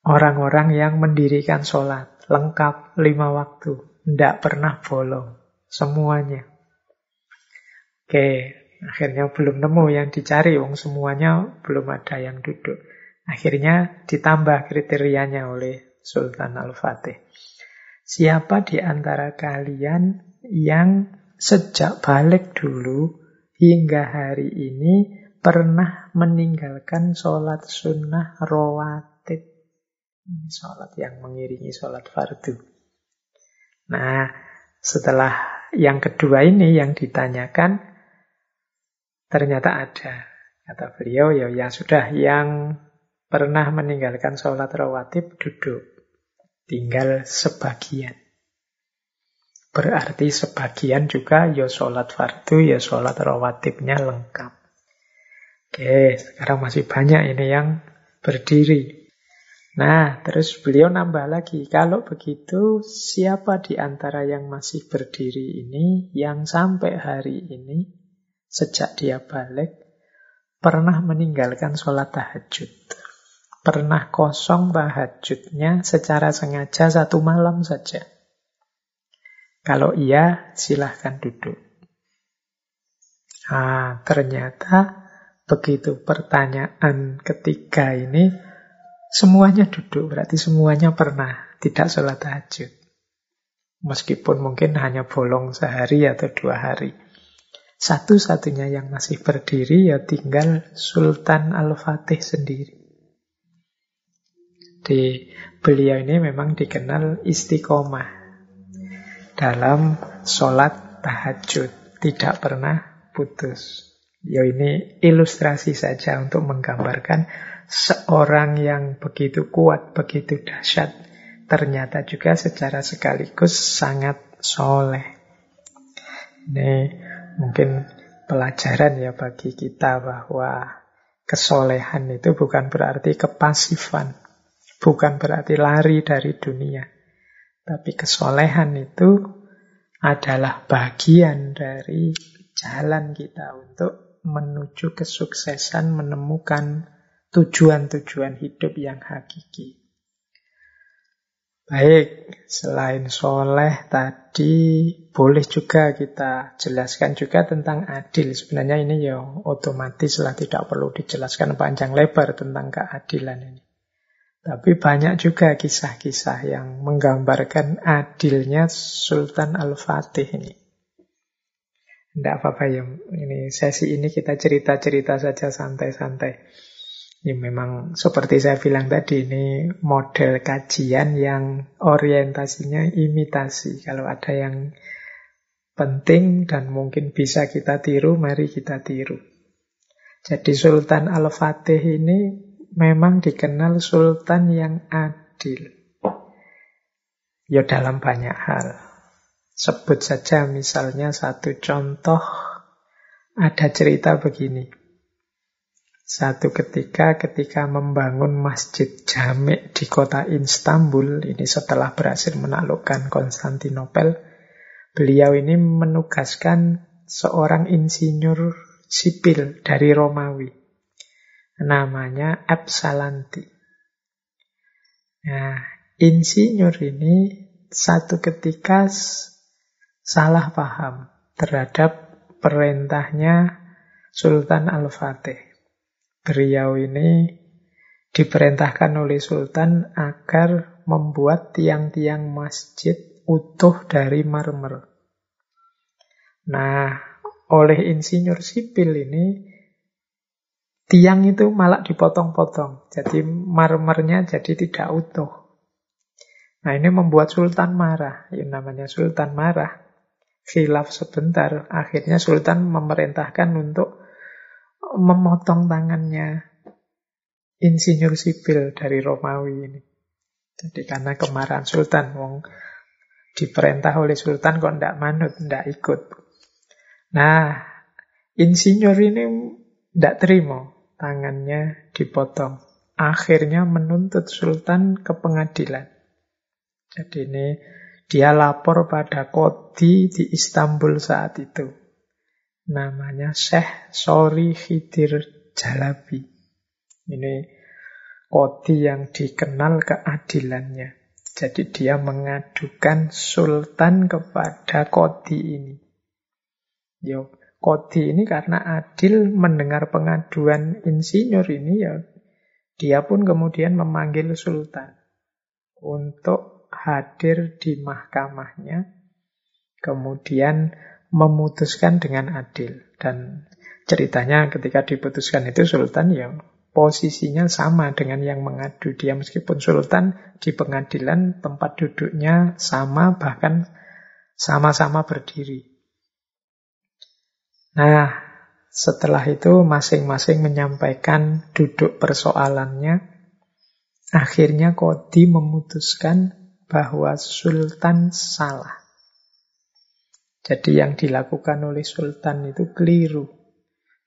Orang-orang yang mendirikan sholat. Lengkap lima waktu. Tidak pernah bolong. Semuanya. Oke, akhirnya belum nemu yang dicari. Wong semuanya belum ada yang duduk. Akhirnya ditambah kriterianya oleh Sultan Al-Fatih. Siapa di antara kalian yang sejak balik dulu hingga hari ini pernah meninggalkan sholat sunnah rawatib? Sholat yang mengiringi sholat fardu. Nah, setelah yang kedua ini yang ditanyakan, ternyata ada. Kata beliau, ya, ya sudah, yang pernah meninggalkan sholat rawatib duduk. Tinggal sebagian. Berarti sebagian juga ya sholat fardu, ya sholat rawatibnya lengkap. Oke, sekarang masih banyak ini yang berdiri. Nah, terus beliau nambah lagi, kalau begitu siapa di antara yang masih berdiri ini yang sampai hari ini, sejak dia balik, pernah meninggalkan sholat tahajud? pernah kosong tahajudnya secara sengaja satu malam saja? Kalau iya, silahkan duduk. Ah, ternyata begitu pertanyaan ketiga ini, semuanya duduk, berarti semuanya pernah tidak sholat tahajud. Meskipun mungkin hanya bolong sehari atau dua hari. Satu-satunya yang masih berdiri ya tinggal Sultan Al-Fatih sendiri. Di beliau ini memang dikenal istiqomah dalam sholat tahajud. Tidak pernah putus. Ya ini ilustrasi saja untuk menggambarkan seorang yang begitu kuat, begitu dahsyat. Ternyata juga secara sekaligus sangat soleh. Ini mungkin pelajaran ya bagi kita bahwa kesolehan itu bukan berarti kepasifan. Bukan berarti lari dari dunia. Tapi kesolehan itu adalah bagian dari jalan kita untuk menuju kesuksesan, menemukan tujuan-tujuan hidup yang hakiki. Baik, selain soleh tadi, boleh juga kita jelaskan juga tentang adil. Sebenarnya ini ya otomatis lah, tidak perlu dijelaskan panjang lebar tentang keadilan ini. Tapi banyak juga kisah-kisah yang menggambarkan adilnya Sultan Al-Fatih ini. Tidak apa-apa ya, ini sesi ini kita cerita-cerita saja santai-santai. Ini memang seperti saya bilang tadi, ini model kajian yang orientasinya imitasi. Kalau ada yang penting dan mungkin bisa kita tiru, mari kita tiru. Jadi Sultan Al-Fatih ini memang dikenal sultan yang adil. Ya dalam banyak hal. Sebut saja misalnya satu contoh, ada cerita begini. Satu ketika ketika membangun masjid jamek di kota Istanbul, ini setelah berhasil menaklukkan Konstantinopel, beliau ini menugaskan seorang insinyur sipil dari Romawi namanya Epsalanti. Nah, insinyur ini satu ketika salah paham terhadap perintahnya Sultan Al-Fatih. Beliau ini diperintahkan oleh Sultan agar membuat tiang-tiang masjid utuh dari marmer. Nah, oleh insinyur sipil ini tiang itu malah dipotong-potong. Jadi marmernya jadi tidak utuh. Nah ini membuat Sultan marah. Yang namanya Sultan marah. Khilaf sebentar. Akhirnya Sultan memerintahkan untuk memotong tangannya insinyur sipil dari Romawi ini. Jadi karena kemarahan Sultan, wong diperintah oleh Sultan kok ndak manut, ndak ikut. Nah, insinyur ini ndak terima tangannya dipotong. Akhirnya menuntut Sultan ke pengadilan. Jadi ini dia lapor pada kodi di Istanbul saat itu. Namanya Syekh Sori Khidir Jalabi. Ini Kodi yang dikenal keadilannya. Jadi dia mengadukan sultan kepada Kodi ini. Yo, Kodi ini karena adil mendengar pengaduan insinyur ini ya dia pun kemudian memanggil sultan untuk hadir di mahkamahnya kemudian memutuskan dengan adil dan ceritanya ketika diputuskan itu sultan ya posisinya sama dengan yang mengadu dia meskipun sultan di pengadilan tempat duduknya sama bahkan sama-sama berdiri. Nah, setelah itu masing-masing menyampaikan duduk persoalannya. Akhirnya Kodi memutuskan bahwa sultan salah. Jadi yang dilakukan oleh sultan itu keliru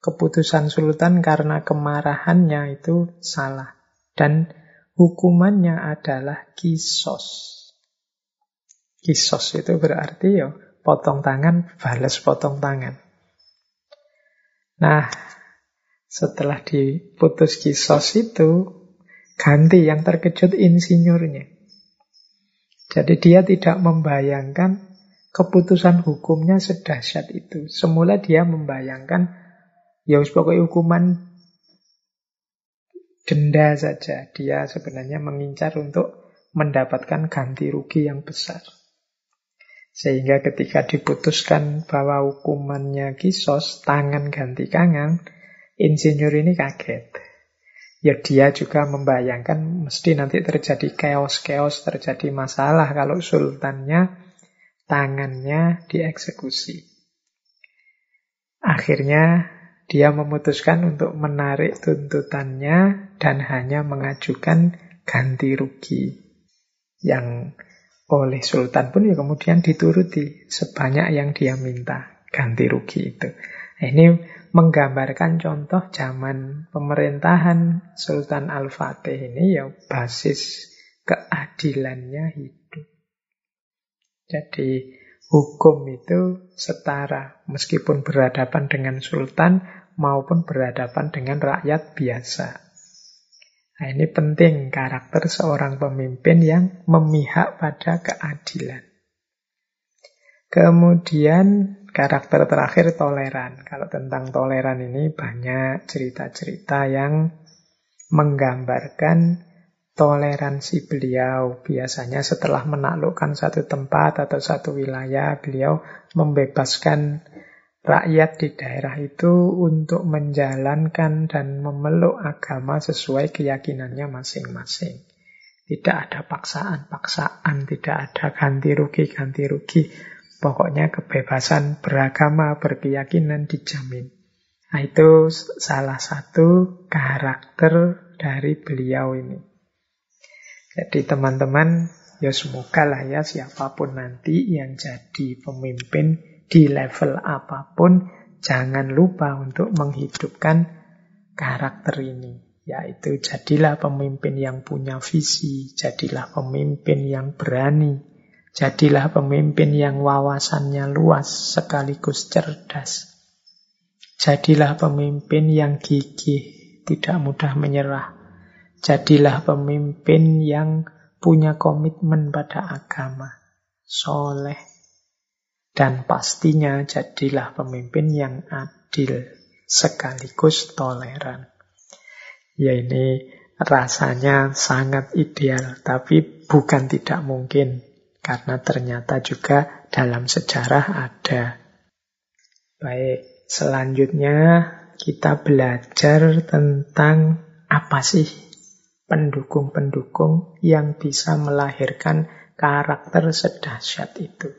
keputusan sultan karena kemarahannya itu salah. Dan hukumannya adalah kisos. Kisos itu berarti ya potong tangan, balas potong tangan. Nah, setelah diputus kisos itu, ganti yang terkejut insinyurnya. Jadi dia tidak membayangkan keputusan hukumnya sedahsyat itu. Semula dia membayangkan Ya pokoknya hukuman denda saja. Dia sebenarnya mengincar untuk mendapatkan ganti rugi yang besar. Sehingga ketika diputuskan bahwa hukumannya kisos, tangan ganti kangen, insinyur ini kaget. Ya dia juga membayangkan mesti nanti terjadi keos-keos, terjadi masalah kalau sultannya tangannya dieksekusi. Akhirnya dia memutuskan untuk menarik tuntutannya dan hanya mengajukan ganti rugi yang oleh sultan pun ya kemudian dituruti sebanyak yang dia minta ganti rugi itu. Nah, ini menggambarkan contoh zaman pemerintahan Sultan Al-Fatih ini ya basis keadilannya hidup. Jadi Hukum itu setara meskipun berhadapan dengan sultan maupun berhadapan dengan rakyat biasa. Nah, ini penting karakter seorang pemimpin yang memihak pada keadilan. Kemudian karakter terakhir toleran. Kalau tentang toleran ini banyak cerita-cerita yang menggambarkan toleransi beliau. Biasanya setelah menaklukkan satu tempat atau satu wilayah, beliau membebaskan rakyat di daerah itu untuk menjalankan dan memeluk agama sesuai keyakinannya masing-masing. Tidak ada paksaan-paksaan, tidak ada ganti rugi-ganti rugi. Pokoknya kebebasan beragama, berkeyakinan dijamin. Nah, itu salah satu karakter dari beliau ini. Jadi teman-teman, ya semoga lah ya siapa pun nanti yang jadi pemimpin di level apa pun, jangan lupa untuk menghidupkan karakter ini. Yaitu jadilah pemimpin yang punya visi, jadilah pemimpin yang berani, jadilah pemimpin yang wawasannya luas sekaligus cerdas. Jadilah pemimpin yang gigih, tidak mudah menyerah, Jadilah pemimpin yang punya komitmen pada agama, soleh, dan pastinya jadilah pemimpin yang adil sekaligus toleran. Ya ini rasanya sangat ideal, tapi bukan tidak mungkin karena ternyata juga dalam sejarah ada. Baik, selanjutnya kita belajar tentang apa sih pendukung-pendukung yang bisa melahirkan karakter sedahsyat itu.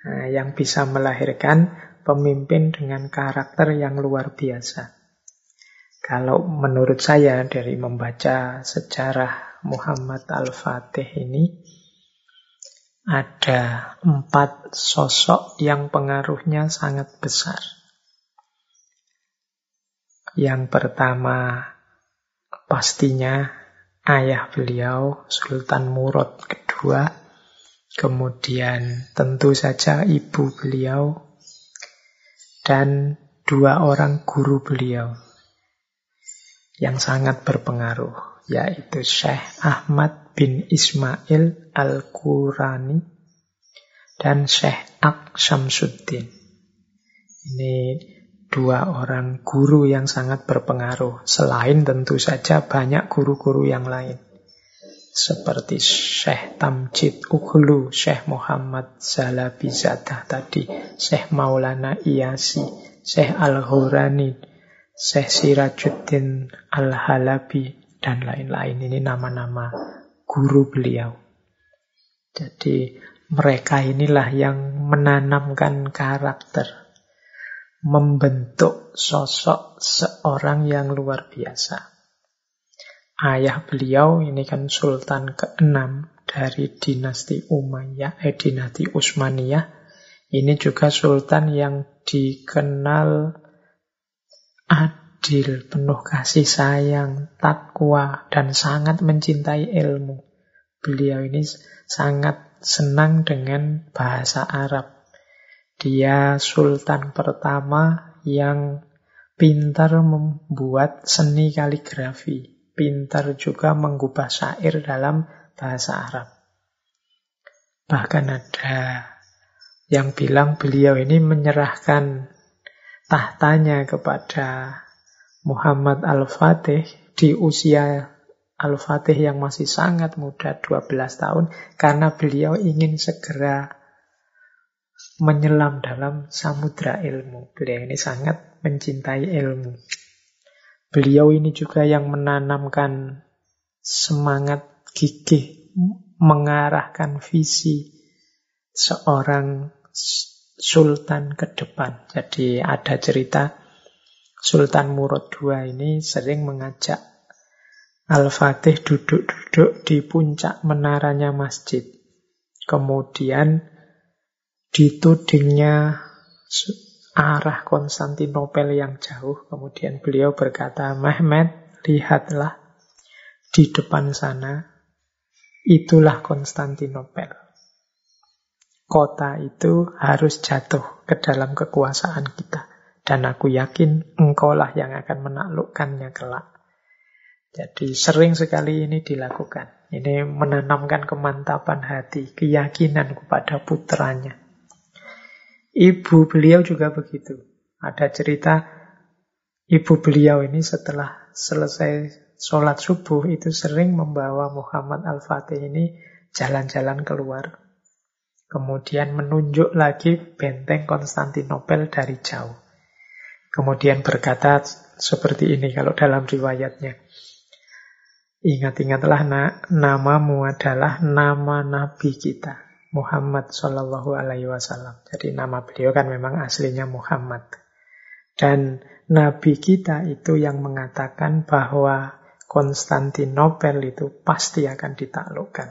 Nah, yang bisa melahirkan pemimpin dengan karakter yang luar biasa. Kalau menurut saya dari membaca sejarah Muhammad Al-Fatih ini, ada empat sosok yang pengaruhnya sangat besar. Yang pertama Pastinya ayah beliau Sultan Murad II, kemudian tentu saja ibu beliau, dan dua orang guru beliau, yang sangat berpengaruh, yaitu Syekh Ahmad bin Ismail Al-Qurani dan Syekh Ak Syamsuddin. Ini dua orang guru yang sangat berpengaruh, selain tentu saja banyak guru-guru yang lain. Seperti Syekh Tamjid Ukhlu, Syekh Muhammad Zalabi Zadah tadi, Syekh Maulana Iyasi, Syekh Al-Hurani, Syekh Sirajuddin Al-Halabi, dan lain-lain. Ini nama-nama guru beliau. Jadi mereka inilah yang menanamkan karakter, membentuk sosok seorang yang luar biasa. Ayah beliau ini kan Sultan ke-6 dari dinasti Umayyah, eh dinasti Utsmaniyah. Ini juga sultan yang dikenal adil, penuh kasih sayang, takwa, dan sangat mencintai ilmu. Beliau ini sangat senang dengan bahasa Arab. Dia sultan pertama yang pintar membuat seni kaligrafi, pintar juga mengubah syair dalam bahasa Arab. Bahkan ada yang bilang beliau ini menyerahkan tahtanya kepada Muhammad Al-Fatih di usia Al-Fatih yang masih sangat muda, 12 tahun, karena beliau ingin segera menyelam dalam samudra ilmu. Beliau ini sangat mencintai ilmu. Beliau ini juga yang menanamkan semangat gigih, mengarahkan visi seorang sultan ke depan. Jadi ada cerita Sultan Murad II ini sering mengajak Al-Fatih duduk-duduk di puncak menaranya masjid. Kemudian ditudingnya arah Konstantinopel yang jauh. Kemudian beliau berkata, Mehmet, lihatlah di depan sana, itulah Konstantinopel kota itu harus jatuh ke dalam kekuasaan kita. Dan aku yakin engkaulah yang akan menaklukkannya kelak. Jadi sering sekali ini dilakukan. Ini menanamkan kemantapan hati, keyakinan kepada putranya. Ibu beliau juga begitu. Ada cerita ibu beliau ini setelah selesai sholat subuh itu sering membawa Muhammad Al-Fatih ini jalan-jalan keluar Kemudian menunjuk lagi benteng Konstantinopel dari jauh. Kemudian berkata seperti ini kalau dalam riwayatnya. Ingat-ingatlah na namamu adalah nama nabi kita, Muhammad Shallallahu Alaihi Wasallam. Jadi nama beliau kan memang aslinya Muhammad. Dan nabi kita itu yang mengatakan bahwa Konstantinopel itu pasti akan ditaklukkan.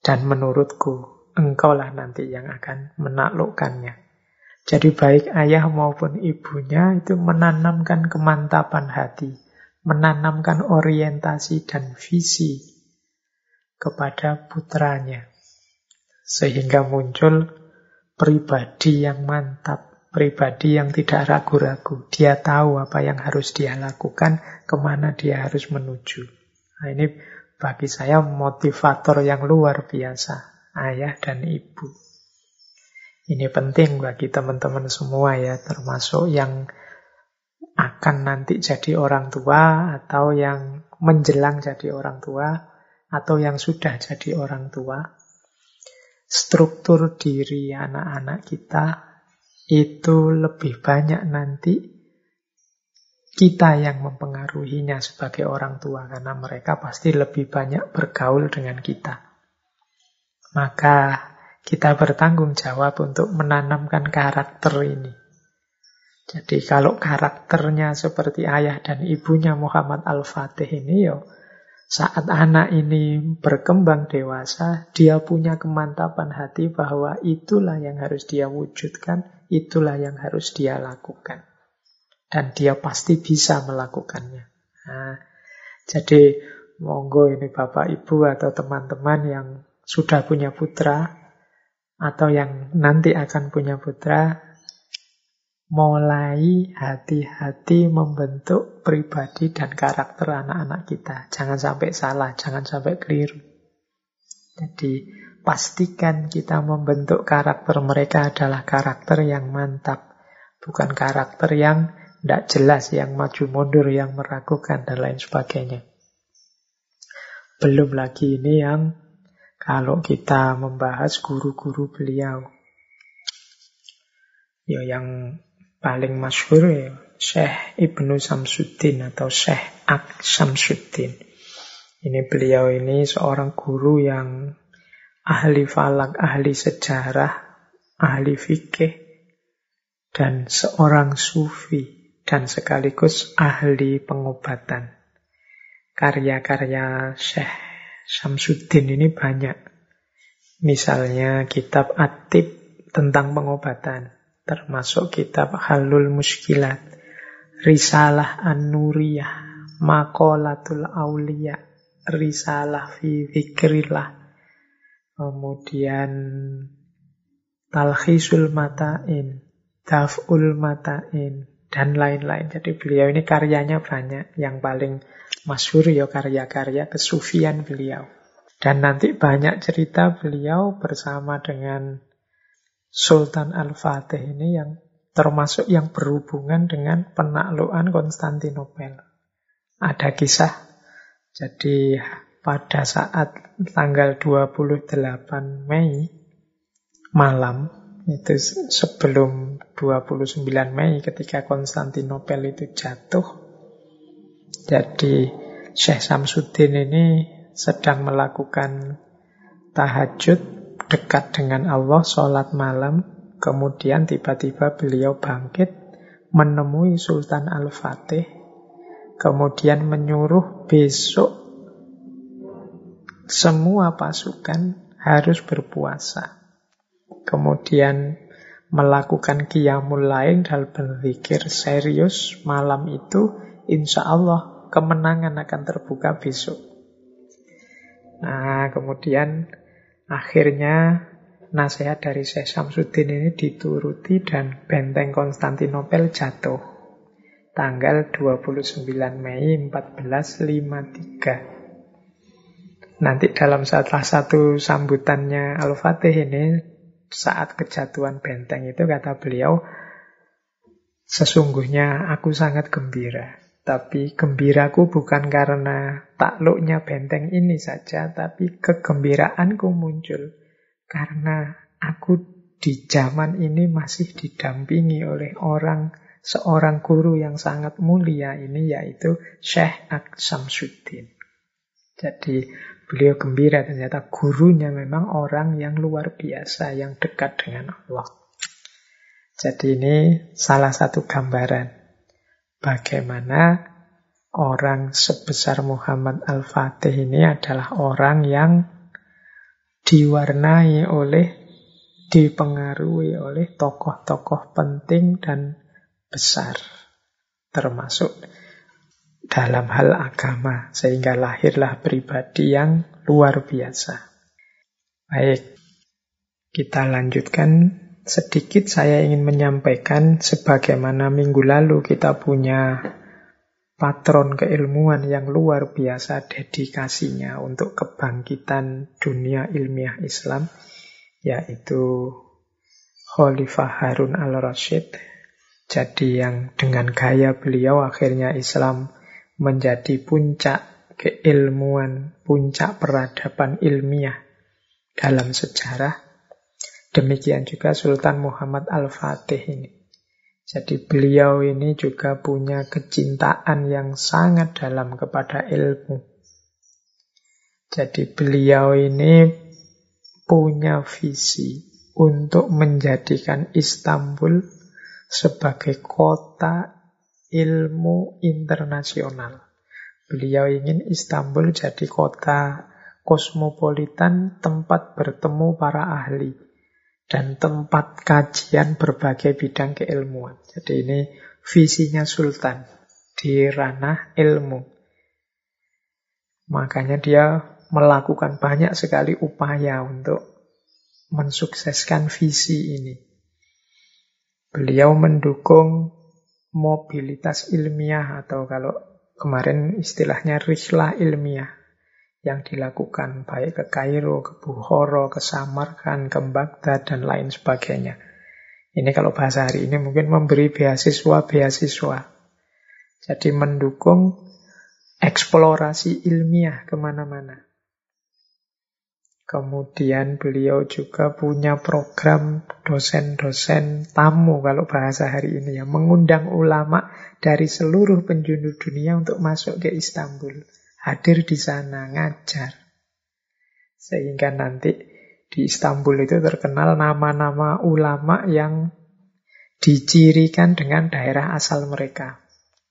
Dan menurutku engkaulah nanti yang akan menaklukkannya. Jadi baik ayah maupun ibunya itu menanamkan kemantapan hati, menanamkan orientasi dan visi kepada putranya. Sehingga muncul pribadi yang mantap, pribadi yang tidak ragu-ragu. Dia tahu apa yang harus dia lakukan, ke mana dia harus menuju. Nah, ini bagi saya motivator yang luar biasa ayah dan ibu. Ini penting bagi teman-teman semua ya, termasuk yang akan nanti jadi orang tua atau yang menjelang jadi orang tua atau yang sudah jadi orang tua. Struktur diri anak-anak kita itu lebih banyak nanti kita yang mempengaruhinya sebagai orang tua karena mereka pasti lebih banyak bergaul dengan kita. Maka kita bertanggung jawab untuk menanamkan karakter ini. Jadi kalau karakternya seperti ayah dan ibunya Muhammad Al-Fatih ini yo, saat anak ini berkembang dewasa, dia punya kemantapan hati bahwa itulah yang harus dia wujudkan, itulah yang harus dia lakukan. Dan dia pasti bisa melakukannya. Nah, jadi monggo ini Bapak Ibu atau teman-teman yang sudah punya putra atau yang nanti akan punya putra, mulai hati-hati membentuk pribadi dan karakter anak-anak kita. Jangan sampai salah, jangan sampai keliru. Jadi pastikan kita membentuk karakter mereka adalah karakter yang mantap. Bukan karakter yang tidak jelas, yang maju mundur, yang meragukan, dan lain sebagainya. Belum lagi ini yang kalau kita membahas guru-guru beliau. Ya yang paling masyhur ya Syekh Ibnu Samsuddin atau Syekh Ak Samsuddin. Ini beliau ini seorang guru yang ahli falak, ahli sejarah, ahli fikih, dan seorang sufi, dan sekaligus ahli pengobatan. Karya-karya Syekh Samsuddin ini banyak. Misalnya kitab Atib tentang pengobatan, termasuk kitab Halul Muskilat, Risalah An-Nuriyah, Makolatul Aulia, Risalah fi Zikrillah, kemudian Talkhisul Mata'in, Daf'ul Mata'in, dan lain-lain. Jadi beliau ini karyanya banyak. Yang paling masyhur ya karya-karya kesufian beliau. Dan nanti banyak cerita beliau bersama dengan Sultan Al-Fatih ini yang termasuk yang berhubungan dengan penaklukan Konstantinopel. Ada kisah, jadi pada saat tanggal 28 Mei malam itu sebelum 29 Mei ketika Konstantinopel itu jatuh jadi Syekh Samsudin ini sedang melakukan tahajud dekat dengan Allah sholat malam kemudian tiba-tiba beliau bangkit menemui Sultan Al-Fatih kemudian menyuruh besok semua pasukan harus berpuasa. Kemudian melakukan qiyamul lain dalam berzikir serius malam itu, insya Allah kemenangan akan terbuka besok. Nah, kemudian akhirnya nasihat dari Syekh Samsudin ini dituruti dan benteng Konstantinopel jatuh. Tanggal 29 Mei 1453. Nanti dalam salah satu sambutannya Al-Fatih ini, saat kejatuhan benteng itu kata beliau, sesungguhnya aku sangat gembira. Tapi gembiraku bukan karena takluknya benteng ini saja, tapi kegembiraanku muncul karena aku di zaman ini masih didampingi oleh orang seorang guru yang sangat mulia ini yaitu Syekh Aksamsuddin. Jadi Beliau gembira ternyata gurunya memang orang yang luar biasa, yang dekat dengan Allah. Jadi ini salah satu gambaran bagaimana orang sebesar Muhammad Al-Fatih ini adalah orang yang diwarnai oleh, dipengaruhi oleh tokoh-tokoh penting dan besar. Termasuk dalam hal agama, sehingga lahirlah pribadi yang luar biasa. Baik, kita lanjutkan sedikit. Saya ingin menyampaikan sebagaimana minggu lalu kita punya patron keilmuan yang luar biasa dedikasinya untuk kebangkitan dunia ilmiah Islam, yaitu Khalifah Harun al-Rashid. Jadi yang dengan gaya beliau akhirnya Islam menjadi puncak keilmuan, puncak peradaban ilmiah dalam sejarah. Demikian juga Sultan Muhammad Al-Fatih ini. Jadi beliau ini juga punya kecintaan yang sangat dalam kepada ilmu. Jadi beliau ini punya visi untuk menjadikan Istanbul sebagai kota ilmu internasional. Beliau ingin Istanbul jadi kota kosmopolitan, tempat bertemu para ahli, dan tempat kajian berbagai bidang keilmuan. Jadi ini visinya Sultan di ranah ilmu. Makanya dia melakukan banyak sekali upaya untuk mensukseskan visi ini. Beliau mendukung mobilitas ilmiah atau kalau kemarin istilahnya rislah ilmiah yang dilakukan baik ke Kairo, ke Bukhara, ke Samarkand, ke Baghdad dan lain sebagainya. Ini kalau bahasa hari ini mungkin memberi beasiswa-beasiswa. Jadi mendukung eksplorasi ilmiah ke mana-mana. Kemudian beliau juga punya program dosen-dosen tamu kalau bahasa hari ini ya. Mengundang ulama dari seluruh penjuru dunia untuk masuk ke Istanbul. Hadir di sana, ngajar. Sehingga nanti di Istanbul itu terkenal nama-nama ulama yang dicirikan dengan daerah asal mereka.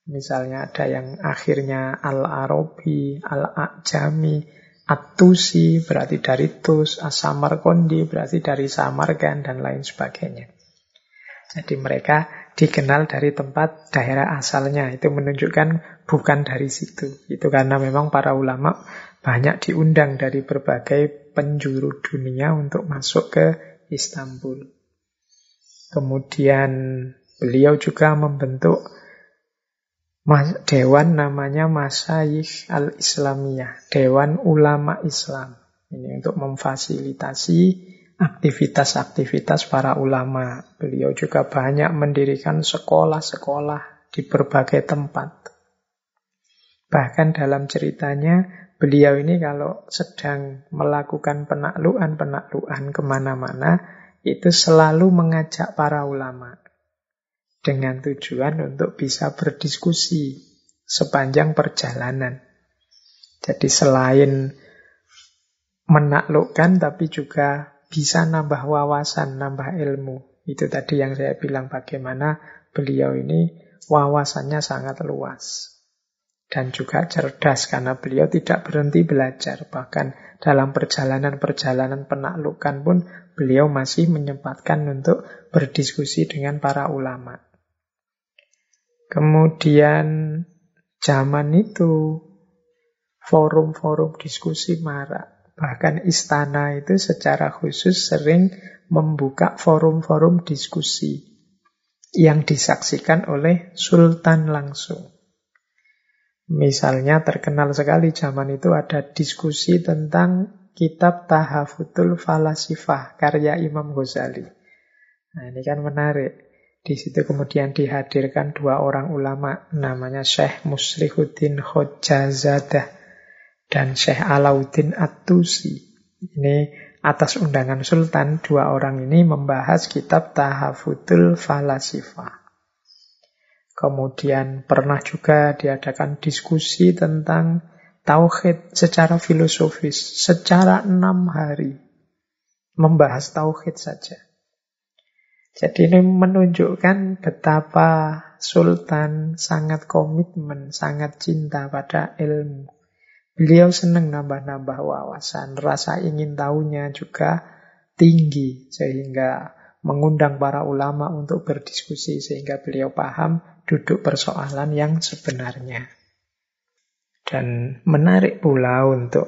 Misalnya ada yang akhirnya Al-Arabi, Al-A'jami, Atusi berarti dari Tus, Asamarkondi berarti dari Samargan dan lain sebagainya. Jadi mereka dikenal dari tempat daerah asalnya. Itu menunjukkan bukan dari situ. Itu karena memang para ulama banyak diundang dari berbagai penjuru dunia untuk masuk ke Istanbul. Kemudian beliau juga membentuk dewan namanya Masayikh al-Islamiyah, Dewan Ulama Islam. Ini untuk memfasilitasi aktivitas-aktivitas para ulama. Beliau juga banyak mendirikan sekolah-sekolah di berbagai tempat. Bahkan dalam ceritanya, beliau ini kalau sedang melakukan penaklukan-penaklukan ke mana-mana, itu selalu mengajak para ulama dengan tujuan untuk bisa berdiskusi sepanjang perjalanan. Jadi selain menaklukkan tapi juga bisa nambah wawasan, nambah ilmu. Itu tadi yang saya bilang bagaimana beliau ini wawasannya sangat luas. Dan juga cerdas karena beliau tidak berhenti belajar. Bahkan dalam perjalanan-perjalanan penaklukan pun beliau masih menyempatkan untuk berdiskusi dengan para ulama. Kemudian zaman itu forum-forum diskusi marak. Bahkan istana itu secara khusus sering membuka forum-forum diskusi yang disaksikan oleh sultan langsung. Misalnya terkenal sekali zaman itu ada diskusi tentang kitab Tahafutul Falasifah karya Imam Ghazali. Nah ini kan menarik. Di situ kemudian dihadirkan dua orang ulama namanya Syekh Muslihuddin Khojazadah dan Syekh Alauddin At-Tusi. Ini atas undangan Sultan, dua orang ini membahas kitab Tahafutul Falasifah. Kemudian pernah juga diadakan diskusi tentang tauhid secara filosofis, secara enam hari. Membahas tauhid saja. Jadi ini menunjukkan betapa Sultan sangat komitmen, sangat cinta pada ilmu. Beliau senang nambah-nambah wawasan, rasa ingin tahunya juga tinggi sehingga mengundang para ulama untuk berdiskusi sehingga beliau paham duduk persoalan yang sebenarnya. Dan menarik pula untuk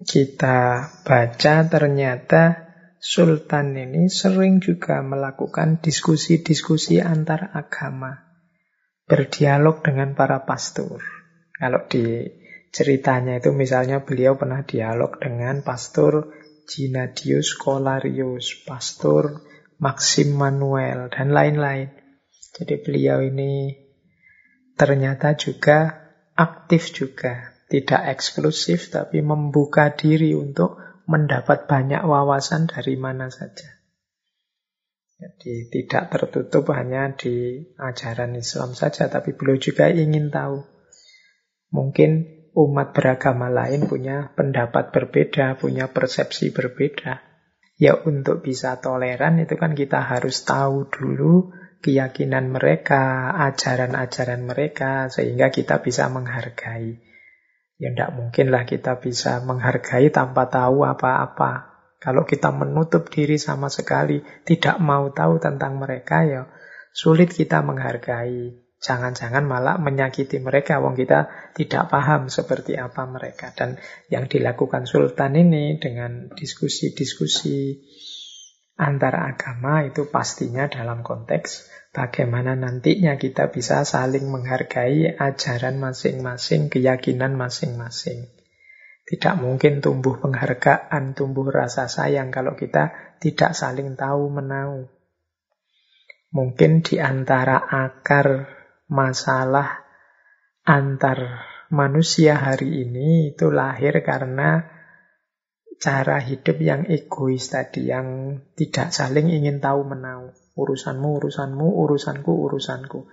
kita baca ternyata Sultan ini sering juga melakukan diskusi-diskusi antar agama, berdialog dengan para pastor. Kalau di ceritanya itu misalnya beliau pernah dialog dengan pastor Ginadius Colarius, pastor Maxim Manuel, dan lain-lain. Jadi beliau ini ternyata juga aktif juga, tidak eksklusif tapi membuka diri untuk mendapat banyak wawasan dari mana saja. Jadi tidak tertutup hanya di ajaran Islam saja, tapi beliau juga ingin tahu. Mungkin umat beragama lain punya pendapat berbeda, punya persepsi berbeda. Ya untuk bisa toleran itu kan kita harus tahu dulu keyakinan mereka, ajaran-ajaran mereka, sehingga kita bisa menghargai. Ya tidak mungkinlah kita bisa menghargai tanpa tahu apa-apa. Kalau kita menutup diri sama sekali, tidak mau tahu tentang mereka, ya sulit kita menghargai. Jangan-jangan malah menyakiti mereka, wong kita tidak paham seperti apa mereka. Dan yang dilakukan Sultan ini dengan diskusi-diskusi antara agama itu pastinya dalam konteks bagaimana nantinya kita bisa saling menghargai ajaran masing-masing, keyakinan masing-masing. Tidak mungkin tumbuh penghargaan, tumbuh rasa sayang kalau kita tidak saling tahu menau. Mungkin di antara akar masalah antar manusia hari ini itu lahir karena cara hidup yang egois tadi, yang tidak saling ingin tahu menau. Urusanmu, urusanmu, urusanku, urusanku.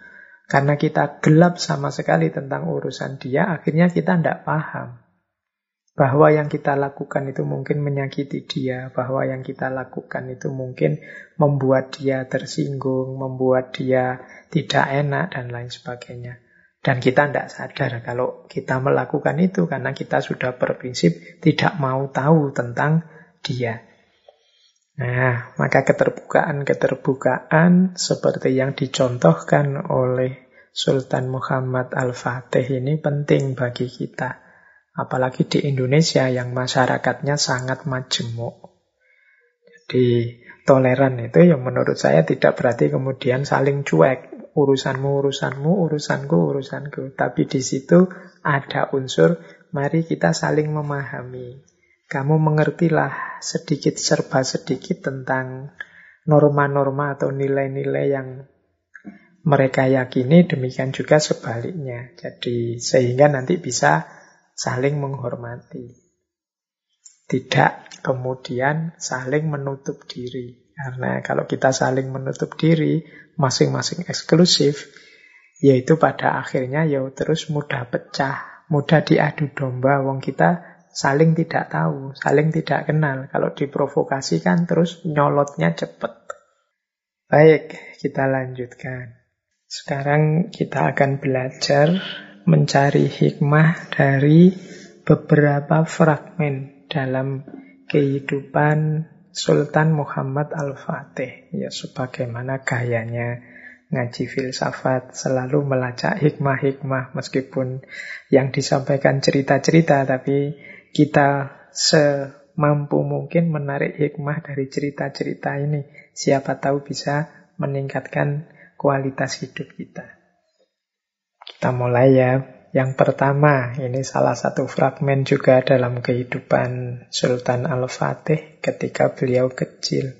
Karena kita gelap sama sekali tentang urusan dia, akhirnya kita tidak paham. Bahwa yang kita lakukan itu mungkin menyakiti dia, bahwa yang kita lakukan itu mungkin membuat dia tersinggung, membuat dia tidak enak, dan lain sebagainya. Dan kita tidak sadar kalau kita melakukan itu karena kita sudah berprinsip tidak mau tahu tentang dia. Nah, maka keterbukaan-keterbukaan seperti yang dicontohkan oleh Sultan Muhammad Al-Fatih ini penting bagi kita. Apalagi di Indonesia yang masyarakatnya sangat majemuk. Jadi toleran itu yang menurut saya tidak berarti kemudian saling cuek urusanmu, urusanmu, urusanku, urusanku. Tapi di situ ada unsur, mari kita saling memahami. Kamu mengertilah sedikit serba sedikit tentang norma-norma atau nilai-nilai yang mereka yakini, demikian juga sebaliknya. Jadi sehingga nanti bisa saling menghormati. Tidak kemudian saling menutup diri. Karena kalau kita saling menutup diri, masing-masing eksklusif, yaitu pada akhirnya ya terus mudah pecah, mudah diadu domba. Wong kita saling tidak tahu, saling tidak kenal. Kalau diprovokasi kan terus nyolotnya cepet. Baik, kita lanjutkan. Sekarang kita akan belajar mencari hikmah dari beberapa fragmen dalam kehidupan Sultan Muhammad Al-Fatih. Ya, sebagaimana gayanya ngaji filsafat, selalu melacak hikmah-hikmah meskipun yang disampaikan cerita-cerita, tapi kita semampu mungkin menarik hikmah dari cerita-cerita ini. Siapa tahu bisa meningkatkan kualitas hidup kita. Kita mulai ya. Yang pertama, ini salah satu fragmen juga dalam kehidupan Sultan Al-Fatih ketika beliau kecil.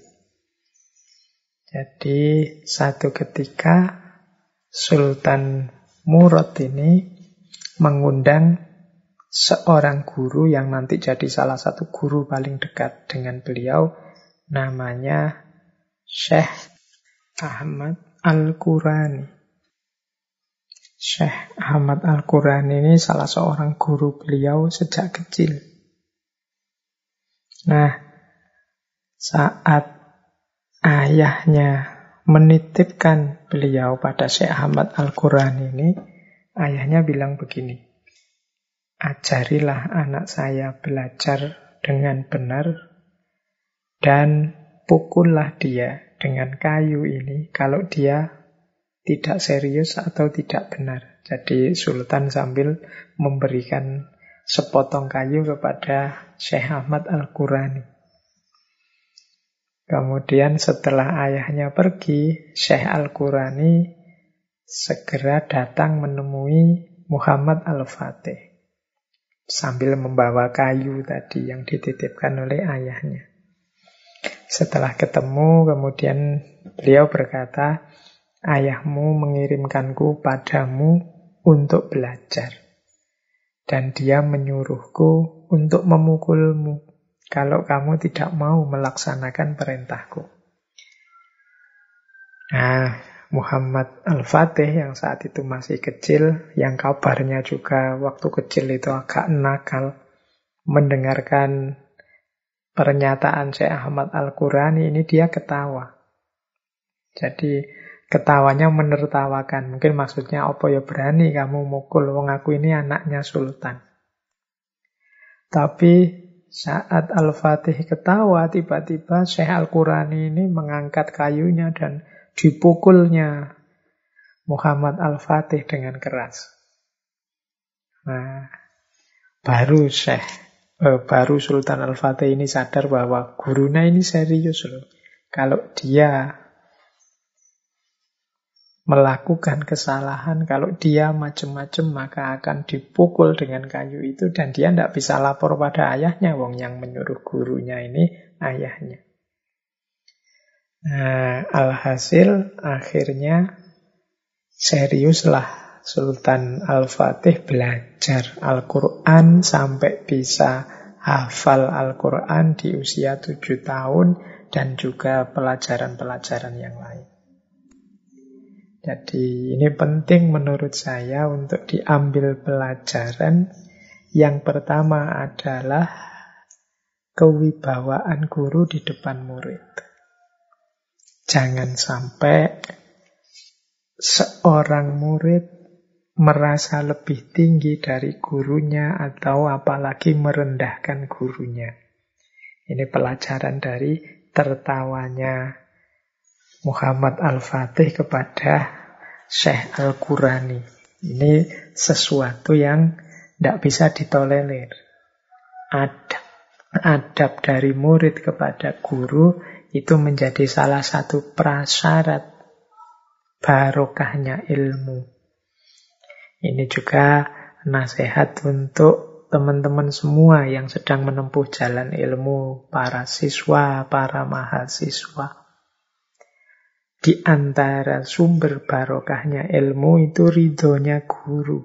Jadi satu ketika Sultan Murad ini mengundang seorang guru yang nanti jadi salah satu guru paling dekat dengan beliau namanya Syekh Ahmad Al-Qurani. Syekh Ahmad Al-Quran ini salah seorang guru beliau sejak kecil. Nah, saat ayahnya menitipkan beliau pada Syekh Ahmad Al-Quran ini, ayahnya bilang begini, ajarilah anak saya belajar dengan benar dan pukullah dia dengan kayu ini kalau dia tidak serius atau tidak benar. Jadi Sultan sambil memberikan sepotong kayu kepada Syekh Ahmad Al-Qurani. Kemudian setelah ayahnya pergi, Syekh Al-Qurani segera datang menemui Muhammad Al-Fatih. Sambil membawa kayu tadi yang dititipkan oleh ayahnya. Setelah ketemu, kemudian beliau berkata, ayahmu mengirimkanku padamu untuk belajar. Dan dia menyuruhku untuk memukulmu kalau kamu tidak mau melaksanakan perintahku. Nah, Muhammad Al-Fatih yang saat itu masih kecil, yang kabarnya juga waktu kecil itu agak nakal, mendengarkan pernyataan Syekh Ahmad Al-Qurani ini dia ketawa. Jadi Ketawanya menertawakan. Mungkin maksudnya apa ya berani kamu mukul wong aku ini anaknya sultan. Tapi saat Al-Fatih ketawa, tiba-tiba Syekh Al-Qurani ini mengangkat kayunya dan dipukulnya Muhammad Al-Fatih dengan keras. Nah, baru Syekh, eh, baru Sultan Al-Fatih ini sadar bahwa gurunya ini serius loh. Kalau dia melakukan kesalahan, kalau dia macam-macam maka akan dipukul dengan kayu itu dan dia tidak bisa lapor pada ayahnya, wong yang menyuruh gurunya ini ayahnya. Nah, alhasil akhirnya seriuslah Sultan Al-Fatih belajar Al-Quran sampai bisa hafal Al-Quran di usia tujuh tahun dan juga pelajaran-pelajaran yang lain. Jadi ini penting menurut saya untuk diambil pelajaran. Yang pertama adalah kewibawaan guru di depan murid. Jangan sampai seorang murid merasa lebih tinggi dari gurunya atau apalagi merendahkan gurunya. Ini pelajaran dari tertawanya Muhammad Al-Fatih kepada Syekh Al-Qurani. Ini sesuatu yang tidak bisa ditolerir. Adab, adab dari murid kepada guru itu menjadi salah satu prasyarat barokahnya ilmu. Ini juga nasihat untuk teman-teman semua yang sedang menempuh jalan ilmu, para siswa, para mahasiswa. Di antara sumber barokahnya ilmu itu ridhonya guru.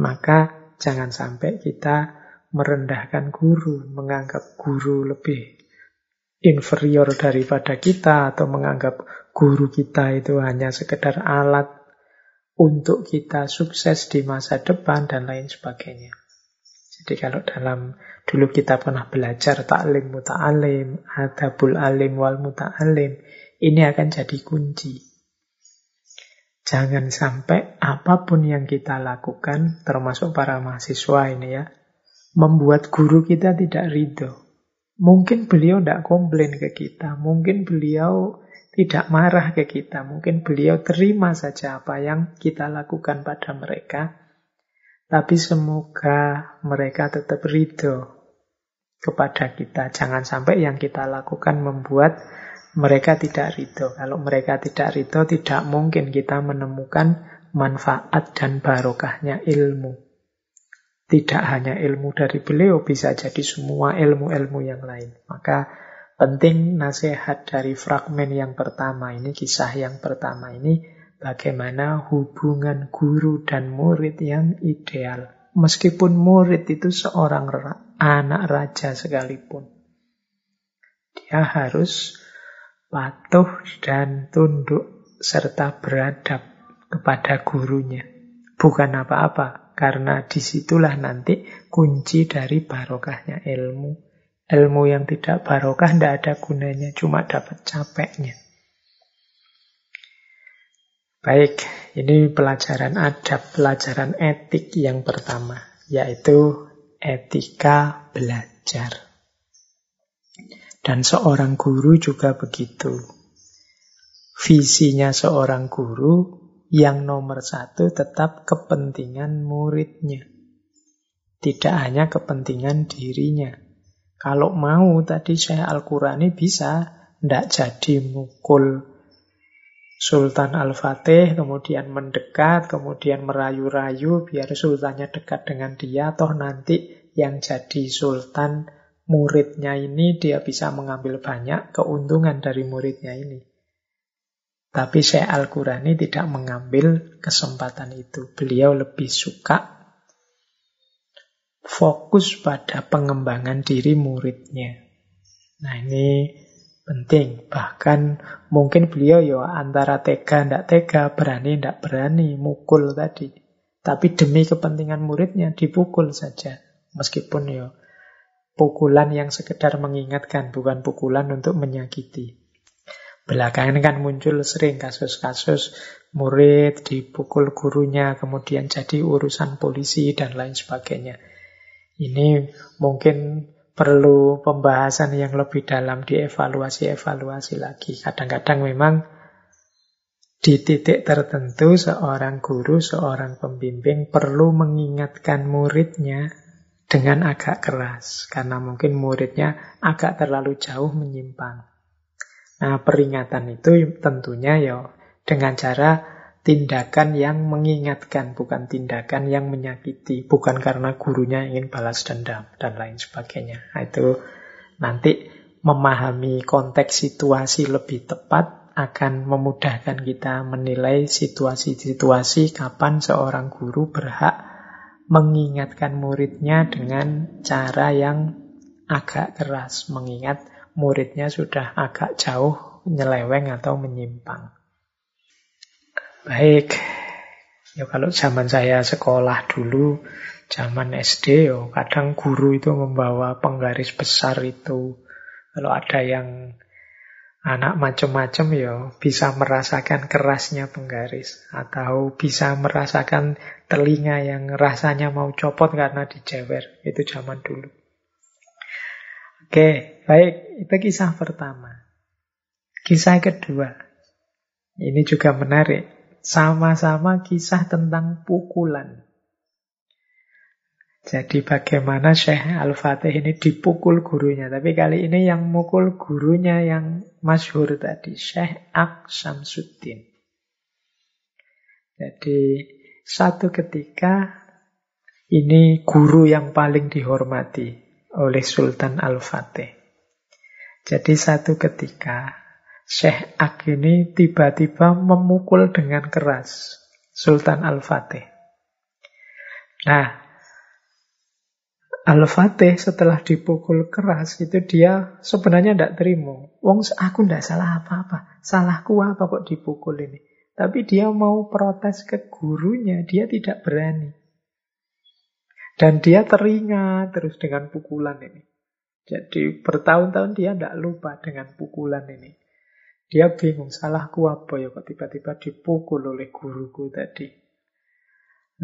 Maka jangan sampai kita merendahkan guru, menganggap guru lebih inferior daripada kita atau menganggap guru kita itu hanya sekedar alat untuk kita sukses di masa depan dan lain sebagainya. Jadi kalau dalam dulu kita pernah belajar taklim muta'alim, adabul alim wal muta'alim, ini akan jadi kunci. Jangan sampai apa pun yang kita lakukan, termasuk para mahasiswa ini ya, membuat guru kita tidak ridho. Mungkin beliau tidak komplain ke kita, mungkin beliau tidak marah ke kita, mungkin beliau terima saja apa yang kita lakukan pada mereka, tapi semoga mereka tetap ridho kepada kita. Jangan sampai yang kita lakukan membuat mereka tidak ridho. Kalau mereka tidak ridho, tidak mungkin kita menemukan manfaat dan barokahnya ilmu. Tidak hanya ilmu dari beliau, bisa jadi semua ilmu-ilmu yang lain. Maka penting nasihat dari fragmen yang pertama ini, kisah yang pertama ini, bagaimana hubungan guru dan murid yang ideal. Meskipun murid itu seorang anak raja sekalipun. Dia harus patuh dan tunduk serta beradab kepada gurunya. Bukan apa-apa, karena di situlah nanti kunci dari barokahnya ilmu. Ilmu yang tidak barokah tidak ada gunanya, cuma dapat capeknya. Baik, ini pelajaran adab, pelajaran etik yang pertama, yaitu etika belajar. Dan seorang guru juga begitu. Visinya seorang guru yang nomor satu tetap kepentingan muridnya. Tidak hanya kepentingan dirinya. Kalau mau tadi saya Al-Qurani bisa, tidak jadi mukul Sultan Al-Fatih, kemudian mendekat, kemudian merayu-rayu biar sultannya dekat dengan dia, toh nanti yang jadi sultan muridnya ini dia bisa mengambil banyak keuntungan dari muridnya ini. Tapi Syekh Al-Qurani tidak mengambil kesempatan itu. Beliau lebih suka fokus pada pengembangan diri muridnya. Nah ini penting. Bahkan mungkin beliau ya antara tega ndak tega, berani ndak berani, mukul tadi. Tapi demi kepentingan muridnya dipukul saja. Meskipun ya pukulan yang sekedar mengingatkan, bukan pukulan untuk menyakiti. Belakangan kan muncul sering kasus-kasus murid dipukul gurunya, kemudian jadi urusan polisi dan lain sebagainya. Ini mungkin perlu pembahasan yang lebih dalam, dievaluasi-evaluasi lagi. Kadang-kadang memang di titik tertentu seorang guru, seorang pembimbing perlu mengingatkan muridnya dengan agak keras karena mungkin muridnya agak terlalu jauh menyimpang. Nah, peringatan itu tentunya ya dengan cara tindakan yang mengingatkan, bukan tindakan yang menyakiti, bukan karena gurunya ingin balas dendam dan lain sebagainya. Nah, itu nanti memahami konteks situasi lebih tepat akan memudahkan kita menilai situasi-situasi kapan seorang guru berhak mengingatkan muridnya dengan cara yang agak keras, mengingat muridnya sudah agak jauh nyeleweng atau menyimpang. Baik, ya kalau zaman saya sekolah dulu, zaman SD, yo kadang guru itu membawa penggaris besar itu. Kalau ada yang anak macam-macam ya bisa merasakan kerasnya penggaris atau bisa merasakan telinga yang rasanya mau copot karena dijewer. Itu zaman dulu. Oke, baik. Itu kisah pertama. Kisah kedua. Ini juga menarik. Sama-sama kisah tentang pukulan. Jadi bagaimana Syekh Al-Fatih ini dipukul gurunya. Tapi kali ini yang mukul gurunya yang masyhur tadi. Syekh Ak Samsuddin. Jadi satu ketika ini guru yang paling dihormati oleh Sultan Al-Fatih. Jadi satu ketika Syekh Ak ini tiba-tiba memukul dengan keras Sultan Al-Fatih. Nah, Al-Fatih setelah dipukul keras itu dia sebenarnya tidak terima. Wong aku tidak salah apa-apa. Salahku apa kok dipukul ini. Tapi dia mau protes ke gurunya, dia tidak berani. Dan dia teringat terus dengan pukulan ini. Jadi bertahun-tahun dia tidak lupa dengan pukulan ini. Dia bingung, salahku apa ya kok tiba-tiba dipukul oleh guruku tadi.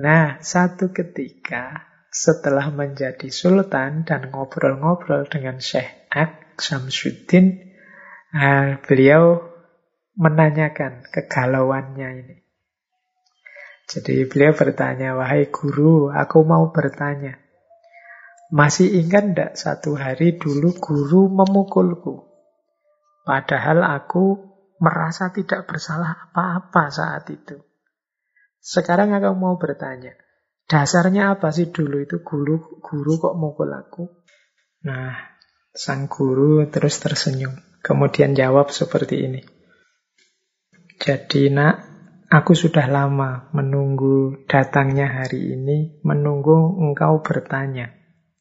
Nah, satu ketika setelah menjadi sultan dan ngobrol-ngobrol dengan Syekh Ak Samsuddin, nah, beliau menanyakan kegalauannya ini. Jadi beliau bertanya, wahai guru, aku mau bertanya. Masih ingat tidak satu hari dulu guru memukulku? Padahal aku merasa tidak bersalah apa-apa saat itu. Sekarang aku mau bertanya, dasarnya apa sih dulu itu guru guru kok mukul aku? Nah, sang guru terus tersenyum. Kemudian jawab seperti ini. Jadi nak, aku sudah lama menunggu datangnya hari ini, menunggu engkau bertanya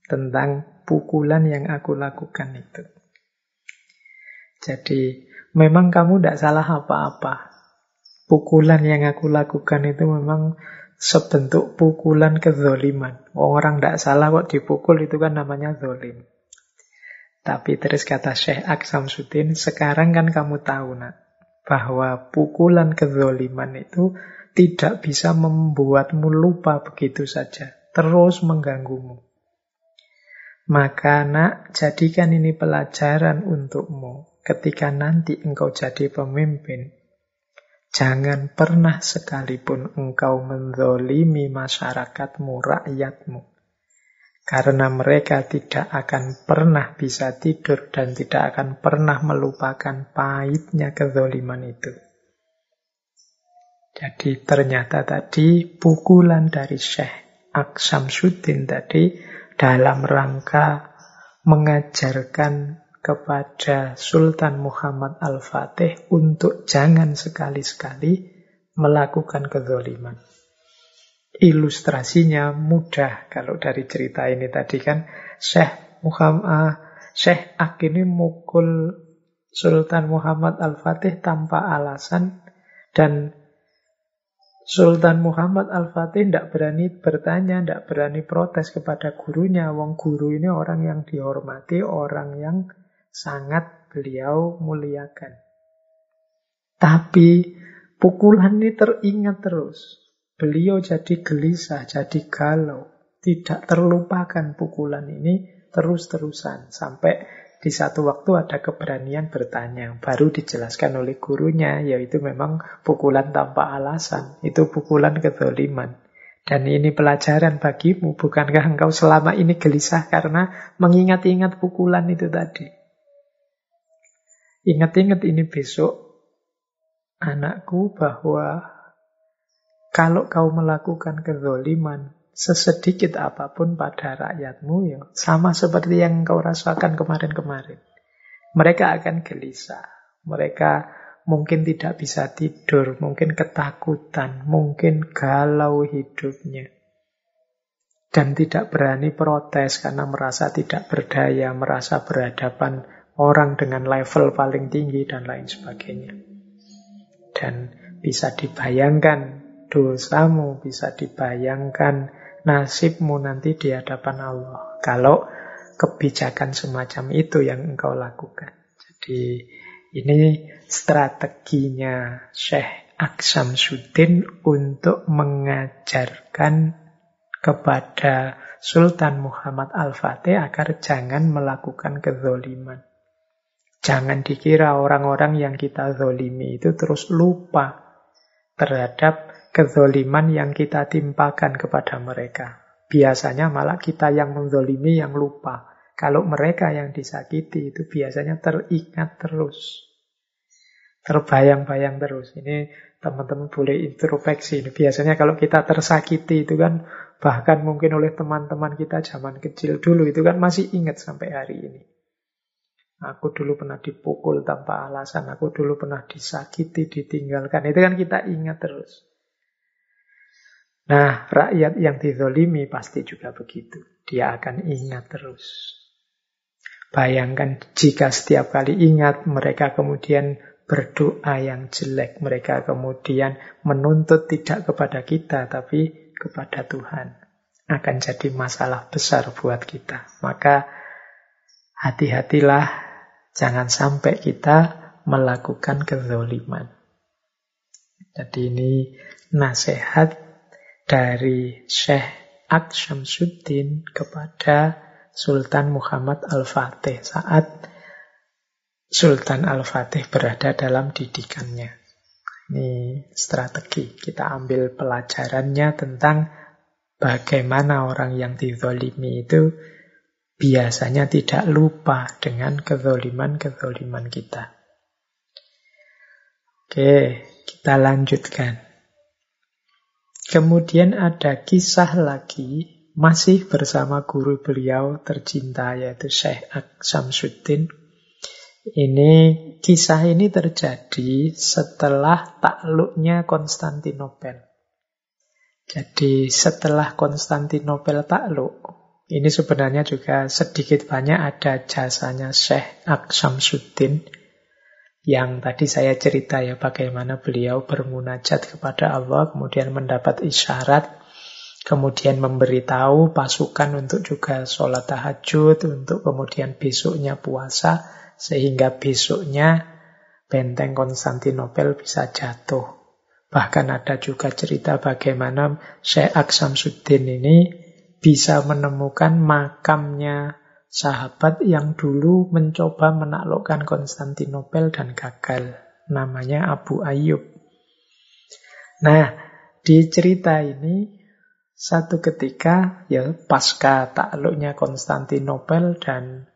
tentang pukulan yang aku lakukan itu. Jadi memang kamu tidak salah apa-apa. Pukulan yang aku lakukan itu memang sebentuk pukulan kezoliman. Orang tidak salah kok dipukul itu kan namanya zolim. Tapi terus kata Syekh Aksam Sudin, sekarang kan kamu tahu nak, bahwa pukulan kezoliman itu tidak bisa membuatmu lupa begitu saja. Terus mengganggumu. Maka nak, jadikan ini pelajaran untukmu ketika nanti engkau jadi pemimpin, jangan pernah sekalipun engkau menzolimi masyarakatmu, rakyatmu. Karena mereka tidak akan pernah bisa tidur dan tidak akan pernah melupakan pahitnya kezoliman itu. Jadi ternyata tadi pukulan dari Syekh Aksam Sudin tadi dalam rangka mengajarkan kepada Sultan Muhammad Al-Fatih untuk jangan sekali-sekali melakukan kezoliman. Ilustrasinya mudah kalau dari cerita ini tadi kan Syekh Muhammad uh, Syekh Ak ini mukul Sultan Muhammad Al-Fatih tanpa alasan dan Sultan Muhammad Al-Fatih tidak berani bertanya, tidak berani protes kepada gurunya. Wong guru ini orang yang dihormati, orang yang sangat beliau muliakan. Tapi pukulan ini teringat terus. Beliau jadi gelisah, jadi galau. Tidak terlupakan pukulan ini terus-terusan. Sampai di satu waktu ada keberanian bertanya. Baru dijelaskan oleh gurunya, yaitu memang pukulan tanpa alasan. Itu pukulan kezoliman. Dan ini pelajaran bagimu, bukankah engkau selama ini gelisah karena mengingat-ingat pukulan itu tadi? Ingat-ingat ini besok anakku bahwa kalau kau melakukan kezoliman sesedikit apa pun pada rakyatmu ya sama seperti yang kau rasakan kemarin-kemarin. Mereka akan gelisah. Mereka mungkin tidak bisa tidur, mungkin ketakutan, mungkin galau hidupnya. Dan tidak berani protes karena merasa tidak berdaya, merasa berhadapan orang dengan level paling tinggi dan lain sebagainya. Dan bisa dibayangkan dosamu, bisa dibayangkan nasibmu nanti di hadapan Allah. Kalau kebijakan semacam itu yang engkau lakukan. Jadi ini strateginya Syekh Aksam Sudin untuk mengajarkan kepada Sultan Muhammad Al-Fatih agar jangan melakukan kezoliman. Jangan dikira orang-orang yang kita zolimi itu terus lupa terhadap kezoliman yang kita timpakan kepada mereka. Biasanya malah kita yang menzolimi yang lupa. Kalau mereka yang disakiti itu biasanya teringat terus. Terbayang-bayang terus. Ini teman-teman boleh introspeksi. Biasanya kalau kita tersakiti itu kan bahkan mungkin oleh teman-teman kita zaman kecil dulu itu kan masih ingat sampai hari ini. Aku dulu pernah dipukul tanpa alasan, aku dulu pernah disakiti, ditinggalkan. Itu kan kita ingat terus. Nah, rakyat yang dizolimi pasti juga begitu. Dia akan ingat terus. Bayangkan jika setiap kali ingat, mereka kemudian berdoa yang jelek. Mereka kemudian menuntut tidak kepada kita, tapi kepada Tuhan. Akan jadi masalah besar buat kita. Maka hati-hatilah Jangan sampai kita melakukan kezoliman. Jadi ini nasihat dari Syekh Aksyamsuddin kepada Sultan Muhammad Al-Fatih saat Sultan Al-Fatih berada dalam didikannya. Ini strategi. Kita ambil pelajarannya tentang bagaimana orang yang dizolimi itu biasanya tidak lupa dengan kezoliman-kezoliman kita. Oke, kita lanjutkan. Kemudian ada kisah lagi, masih bersama guru beliau tercinta yaitu Syekh Aksamsuddin. Ini kisah ini terjadi setelah takluknya Konstantinopel. Jadi setelah Konstantinopel takluk, ini sebenarnya juga sedikit banyak ada jasanya Syekh Aksamsuddin yang tadi saya cerita ya bagaimana beliau bermunajat kepada Allah kemudian mendapat isyarat kemudian memberitahu pasukan untuk juga sholat tahajud untuk kemudian besoknya puasa sehingga besoknya benteng Konstantinopel bisa jatuh. Bahkan ada juga cerita bagaimana Syekh Aksamsuddin ini bisa menemukan makamnya sahabat yang dulu mencoba menaklukkan Konstantinopel dan gagal. Namanya Abu Ayyub. Nah, di cerita ini satu ketika ya pasca takluknya Konstantinopel dan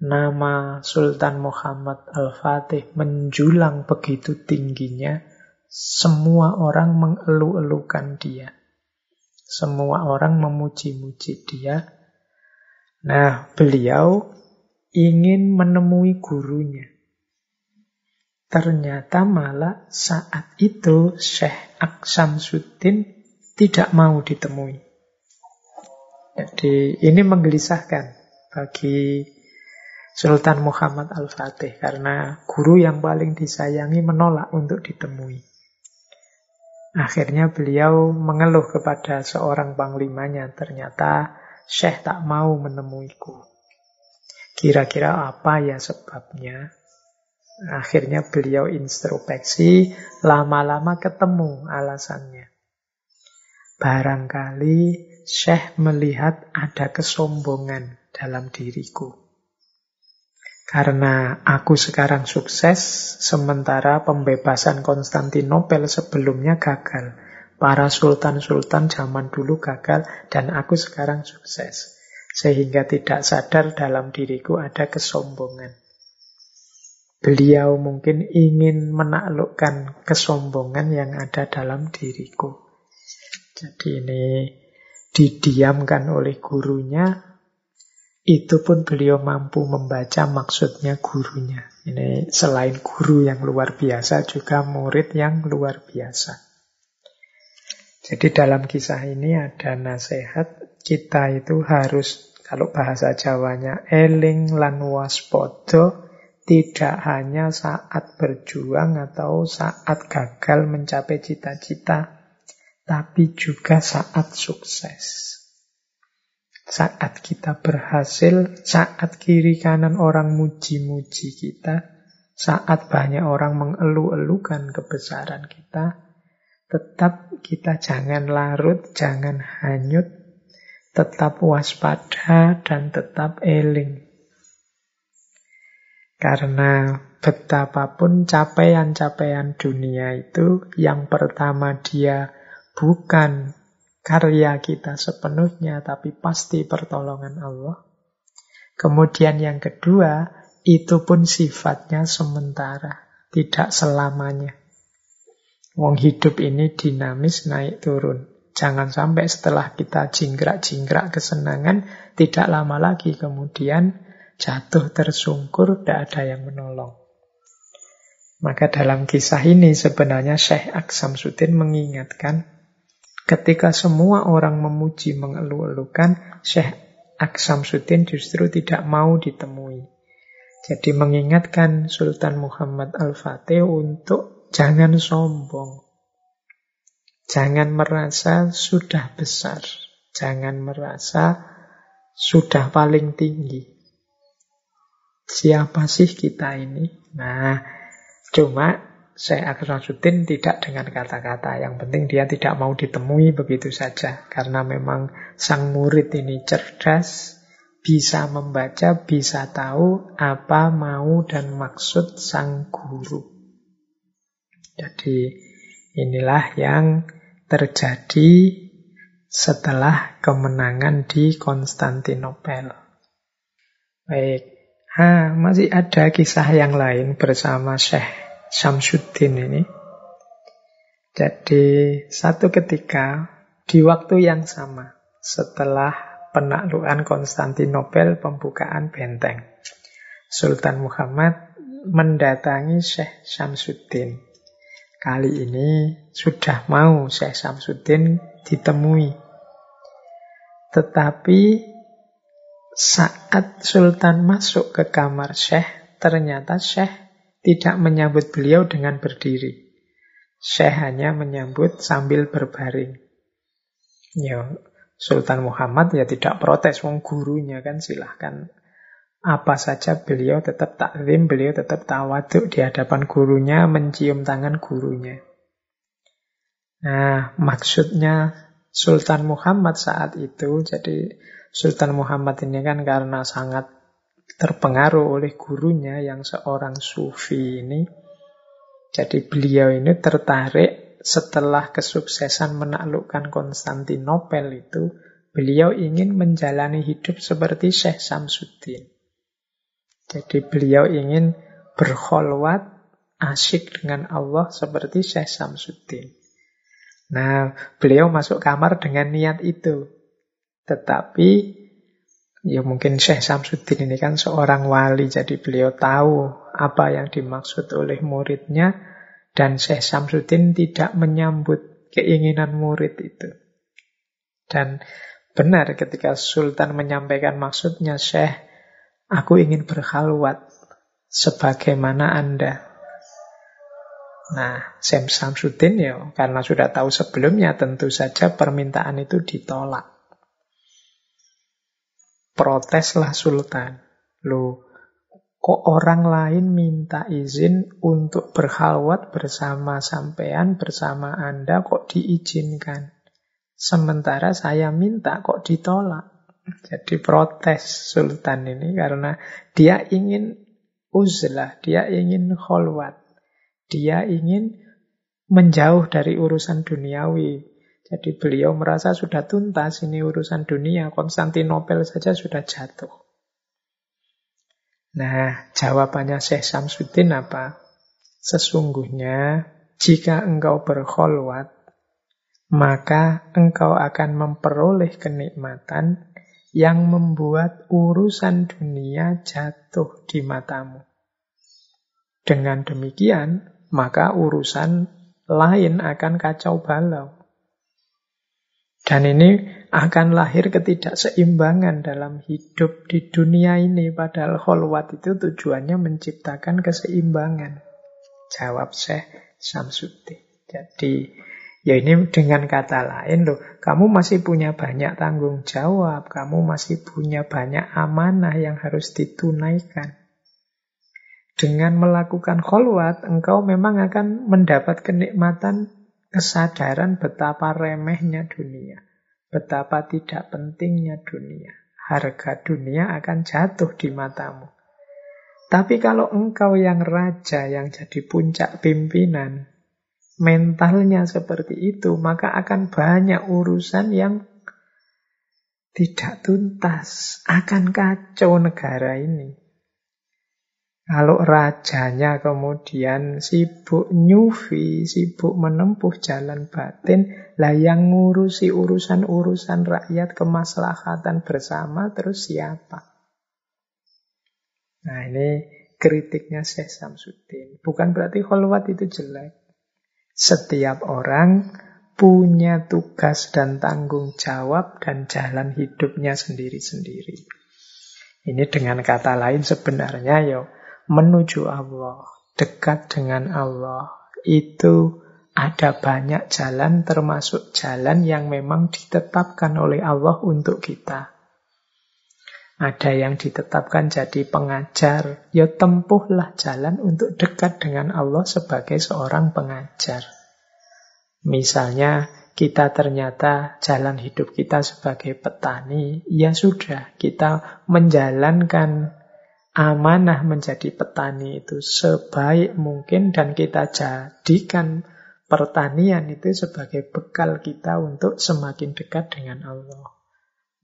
nama Sultan Muhammad Al-Fatih menjulang begitu tingginya, semua orang mengeluh-elukan dia. Semua orang memuji-muji dia. Nah, beliau ingin menemui gurunya. Ternyata malah saat itu Syekh Aksamsuddin tidak mau ditemui. Jadi ini menggelisahkan bagi Sultan Muhammad Al-Fatih karena guru yang paling disayangi menolak untuk ditemui. Akhirnya beliau mengeluh kepada seorang panglimanya. Ternyata Syekh tak mau menemuiku. Kira-kira apa ya sebabnya? Akhirnya beliau introspeksi, lama-lama ketemu alasannya. Barangkali Syekh melihat ada kesombongan dalam diriku. Karena aku sekarang sukses, sementara pembebasan Konstantinopel sebelumnya gagal. Para sultan-sultan zaman dulu gagal, dan aku sekarang sukses. Sehingga tidak sadar dalam diriku ada kesombongan. Beliau mungkin ingin menaklukkan kesombongan yang ada dalam diriku. Jadi ini didiamkan oleh gurunya, itu pun beliau mampu membaca maksudnya gurunya. Ini selain guru yang luar biasa, juga murid yang luar biasa. Jadi dalam kisah ini ada nasihat, kita itu harus, kalau bahasa Jawanya, eling lan waspodo, tidak hanya saat berjuang atau saat gagal mencapai cita-cita, tapi juga saat sukses. Saat kita berhasil, saat kiri kanan orang muji-muji kita, saat banyak orang mengeluh-elukan kebesaran kita, tetap kita jangan larut, jangan hanyut, tetap waspada dan tetap eling. Karena betapapun capaian-capaian dunia itu, yang pertama dia bukan karya kita sepenuhnya, tapi pasti pertolongan Allah. Kemudian yang kedua, itu pun sifatnya sementara, tidak selamanya. Wong hidup ini dinamis naik turun. Jangan sampai setelah kita jingkrak-jingkrak kesenangan, tidak lama lagi kemudian jatuh tersungkur, tidak ada yang menolong. Maka dalam kisah ini sebenarnya Syekh Aksam Sudin mengingatkan ketika semua orang memuji mengeluh-elukan, Syekh Aksam Sudin justru tidak mau ditemui. Jadi mengingatkan Sultan Muhammad Al-Fatih untuk jangan sombong. Jangan merasa sudah besar. Jangan merasa sudah paling tinggi. Siapa sih kita ini? Nah, cuma saya Aksanuddin tidak dengan kata-kata. Yang penting dia tidak mau ditemui begitu saja. Karena memang sang murid ini cerdas, bisa membaca, bisa tahu apa mau dan maksud sang guru. Jadi inilah yang terjadi setelah kemenangan di Konstantinopel. Baik, Ha, masih ada kisah yang lain bersama Syekh Syamsuddin ini. Jadi satu ketika di waktu yang sama setelah penaklukan Konstantinopel pembukaan benteng. Sultan Muhammad mendatangi Syekh Syamsuddin. Kali ini sudah mau Syekh Syamsuddin ditemui. Tetapi saat Sultan masuk ke kamar Syekh, ternyata Syekh tidak menyambut beliau dengan berdiri. Syekh hanya menyambut sambil berbaring. Ya, Sultan Muhammad ya tidak protes, wong gurunya kan silahkan apa saja beliau tetap taklim, beliau tetap tawaduk di hadapan gurunya, mencium tangan gurunya. Nah, maksudnya Sultan Muhammad saat itu, jadi Sultan Muhammad ini kan karena sangat terpengaruh oleh gurunya yang seorang sufi ini. Jadi beliau ini tertarik setelah kesuksesan menaklukkan Konstantinopel itu, beliau ingin menjalani hidup seperti Syekh Samsuddin. Jadi beliau ingin berkholwat, asyik dengan Allah seperti Syekh Samsuddin. Nah, beliau masuk kamar dengan niat itu. Tetapi ya mungkin Syekh Samsudin ini kan seorang wali, jadi beliau tahu apa yang dimaksud oleh muridnya, dan Syekh Samsudin tidak menyambut keinginan murid itu. Dan benar ketika Sultan menyampaikan maksudnya, Syekh, aku ingin berkhalwat sebagaimana Anda. Nah, Syekh Samsudin ya karena sudah tahu sebelumnya tentu saja permintaan itu ditolak. Proteslah Sultan. Loh, kok orang lain minta izin untuk berhalwat bersama sampean, bersama Anda, kok diizinkan? Sementara saya minta kok ditolak. Jadi protes Sultan ini karena dia ingin uzlah, dia ingin kholwat. Dia ingin menjauh dari urusan duniawi, jadi beliau merasa sudah tuntas ini urusan dunia, Konstantinopel saja sudah jatuh. Nah, jawabannya Syekh Samsudin apa? Sesungguhnya, jika engkau berkholwat, maka engkau akan memperoleh kenikmatan yang membuat urusan dunia jatuh di matamu. Dengan demikian, maka urusan lain akan kacau balau. Dan ini akan lahir ketidakseimbangan dalam hidup di dunia ini. Padahal kholwat itu tujuannya menciptakan keseimbangan. Jawab Syekh Samsudin. Jadi ya ini dengan kata lain loh, kamu masih punya banyak tanggung jawab, kamu masih punya banyak amanah yang harus ditunaikan. Dengan melakukan kholwat, engkau memang akan mendapat kenikmatan kesadaran betapa remehnya dunia, betapa tidak pentingnya dunia. Harga dunia akan jatuh di matamu. Tapi kalau engkau yang raja, yang jadi puncak pimpinan, mentalnya seperti itu, maka akan banyak urusan yang tidak tuntas, akan kacau negara ini. Kalau rajanya kemudian sibuk nyufi, sibuk menempuh jalan batin, lah yang ngurusi urusan-urusan rakyat kemaslahatan bersama terus siapa? Nah ini kritiknya Syekh Samsudin. Bukan berarti kholwat itu jelek. Setiap orang punya tugas dan tanggung jawab dan jalan hidupnya sendiri-sendiri. Ini dengan kata lain sebenarnya yo menuju Allah, dekat dengan Allah, itu ada banyak jalan termasuk jalan yang memang ditetapkan oleh Allah untuk kita. Ada yang ditetapkan jadi pengajar, ya tempuhlah jalan untuk dekat dengan Allah sebagai seorang pengajar. Misalnya kita ternyata jalan hidup kita sebagai petani, ya sudah, kita menjalankan amanah menjadi petani itu sebaik mungkin dan kita jadikan pertanian itu sebagai bekal kita untuk semakin dekat dengan Allah.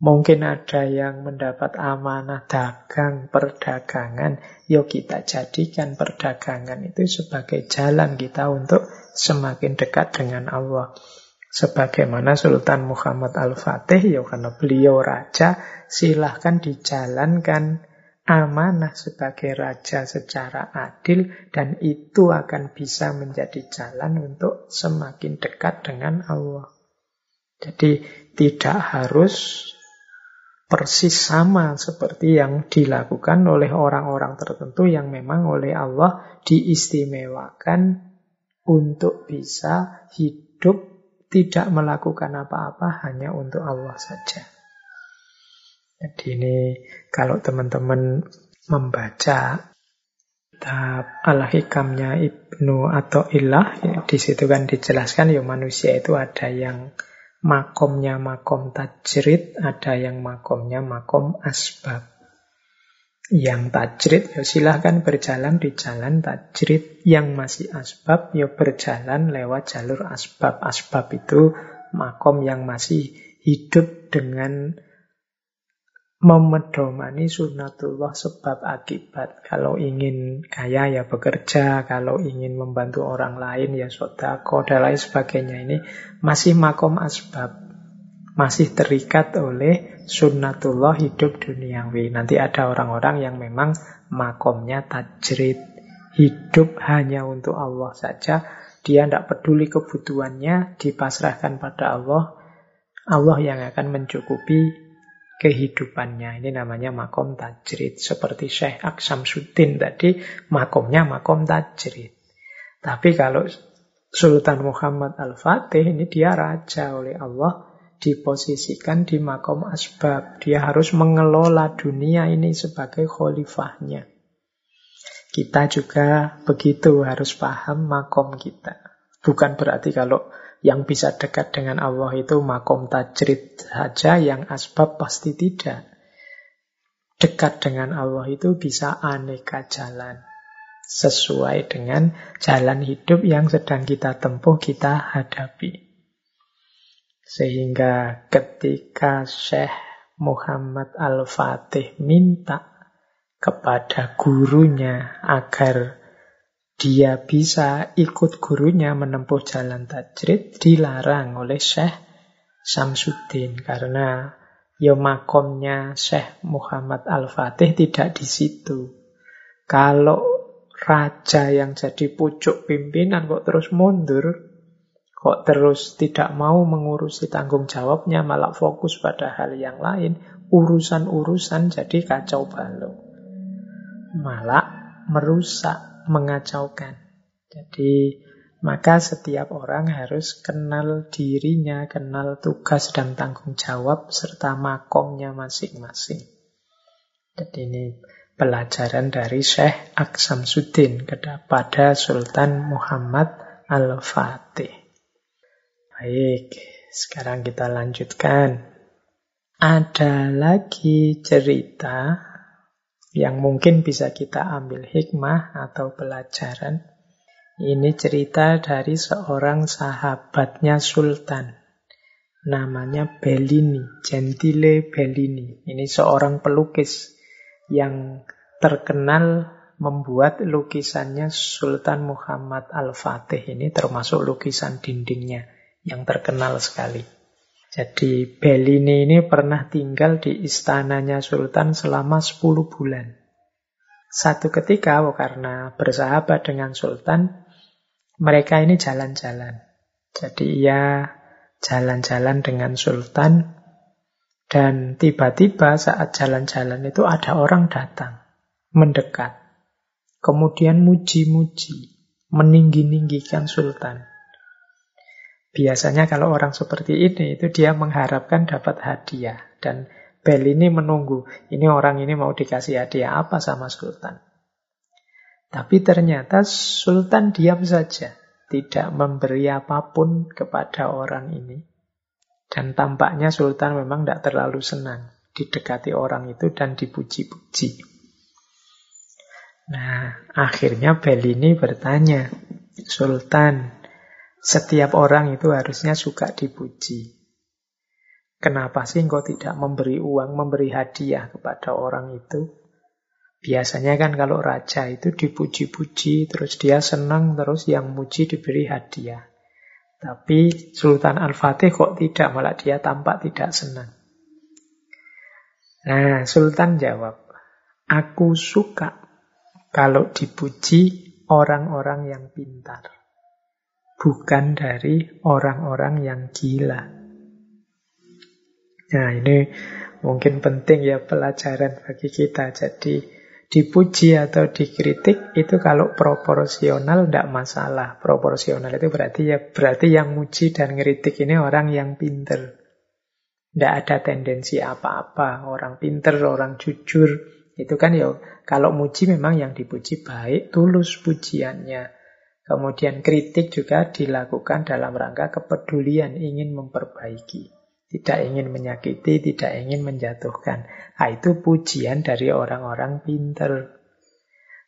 Mungkin ada yang mendapat amanah dagang, perdagangan. Yuk kita jadikan perdagangan itu sebagai jalan kita untuk semakin dekat dengan Allah. Sebagaimana Sultan Muhammad Al-Fatih, ya karena beliau raja, silahkan dijalankan amanah sebagai raja secara adil dan itu akan bisa menjadi jalan untuk semakin dekat dengan Allah. Jadi tidak harus persis sama seperti yang dilakukan oleh orang-orang tertentu yang memang oleh Allah diistimewakan untuk bisa hidup tidak melakukan apa-apa hanya untuk Allah saja. Jadi ini kalau teman-teman membaca kitab Al-Hikamnya Ibnu atau Ilah, ya, di situ kan dijelaskan ya manusia itu ada yang makomnya makom tajrid, ada yang makomnya makom asbab. Yang tajrid ya silahkan berjalan di jalan tajrid, yang masih asbab ya berjalan lewat jalur asbab. Asbab itu makom yang masih hidup dengan memedomani sunnatullah sebab akibat. Kalau ingin kaya ya bekerja, kalau ingin membantu orang lain ya sodako, dan lain sebagainya. Ini masih makom asbab. Masih terikat oleh sunnatullah hidup duniawi. Nanti ada orang-orang yang memang makomnya tajrid. Hidup hanya untuk Allah saja. Dia tidak peduli kebutuhannya, dipasrahkan pada Allah. Allah yang akan mencukupi kehidupannya. Ini namanya makom tajrid. Seperti Syekh Aksam Sudin tadi, makomnya makom tajrid. Tapi kalau Sultan Muhammad Al-Fatih ini dia raja oleh Allah diposisikan di makom asbab. Dia harus mengelola dunia ini sebagai khalifahnya. Kita juga begitu harus paham makom kita. Bukan berarti kalau yang bisa dekat dengan Allah itu makom tajrid saja, yang asbab pasti tidak. Dekat dengan Allah itu bisa aneka jalan. Sesuai dengan jalan hidup yang sedang kita tempuh, kita hadapi. Sehingga ketika Syekh Muhammad Al-Fatih minta kepada gurunya agar dia bisa ikut gurunya menempuh jalan tajrid dilarang oleh Syekh Samsudin karena ya makomnya Syekh Muhammad Al-Fatih tidak di situ. Kalau raja yang jadi pucuk pimpinan kok terus mundur, Kok terus tidak mau mengurusi tanggung jawabnya, malah fokus pada hal yang lain, urusan-urusan jadi kacau balau. Malah merusak, mengacaukan. Jadi maka setiap orang harus kenal dirinya, kenal tugas dan tanggung jawab serta makomnya masing-masing. Jadi ini pelajaran dari Syekh Aksam Sudin kepada Sultan Muhammad Al-Fatih. Baik, sekarang kita lanjutkan. Ada lagi cerita yang mungkin bisa kita ambil hikmah atau pelajaran. Ini cerita dari seorang sahabatnya Sultan. Namanya Bellini, Gentile Bellini. Ini seorang pelukis yang terkenal membuat lukisannya Sultan Muhammad Al-Fatih. Ini termasuk lukisan dindingnya yang terkenal sekali. Jadi Bellini ini pernah tinggal di istananya Sultan selama 10 bulan. Satu ketika oh, karena bersahabat dengan Sultan, mereka ini jalan-jalan. Jadi ia jalan-jalan dengan Sultan dan tiba-tiba saat jalan-jalan itu ada orang datang, mendekat. Kemudian muji-muji, meninggi-ninggikan Sultan. Biasanya kalau orang seperti ini itu dia mengharapkan dapat hadiah dan Bel ini menunggu ini orang ini mau dikasih hadiah apa sama Sultan. Tapi ternyata Sultan diam saja, tidak memberi apa pun kepada orang ini. Dan tampaknya Sultan memang tidak terlalu senang didekati orang itu dan dipuji-puji. Nah, akhirnya Bellini bertanya, Sultan, setiap orang itu harusnya suka dipuji. Kenapa sih engkau tidak memberi uang, memberi hadiah kepada orang itu? Biasanya kan kalau raja itu dipuji-puji, terus dia senang, terus yang muji diberi hadiah. Tapi Sultan Al-Fatih kok tidak, malah dia tampak tidak senang. Nah, Sultan jawab, aku suka kalau dipuji orang-orang yang pintar bukan dari orang-orang yang gila. Nah ini mungkin penting ya pelajaran bagi kita. Jadi dipuji atau dikritik itu kalau proporsional tidak masalah. Proporsional itu berarti ya berarti yang muji dan ngeritik ini orang yang pinter. Tidak ada tendensi apa-apa. Orang pinter, orang jujur. Itu kan ya kalau muji memang yang dipuji baik, tulus pujiannya. Kemudian kritik juga dilakukan dalam rangka kepedulian, ingin memperbaiki. Tidak ingin menyakiti, tidak ingin menjatuhkan. Nah, itu pujian dari orang-orang pinter.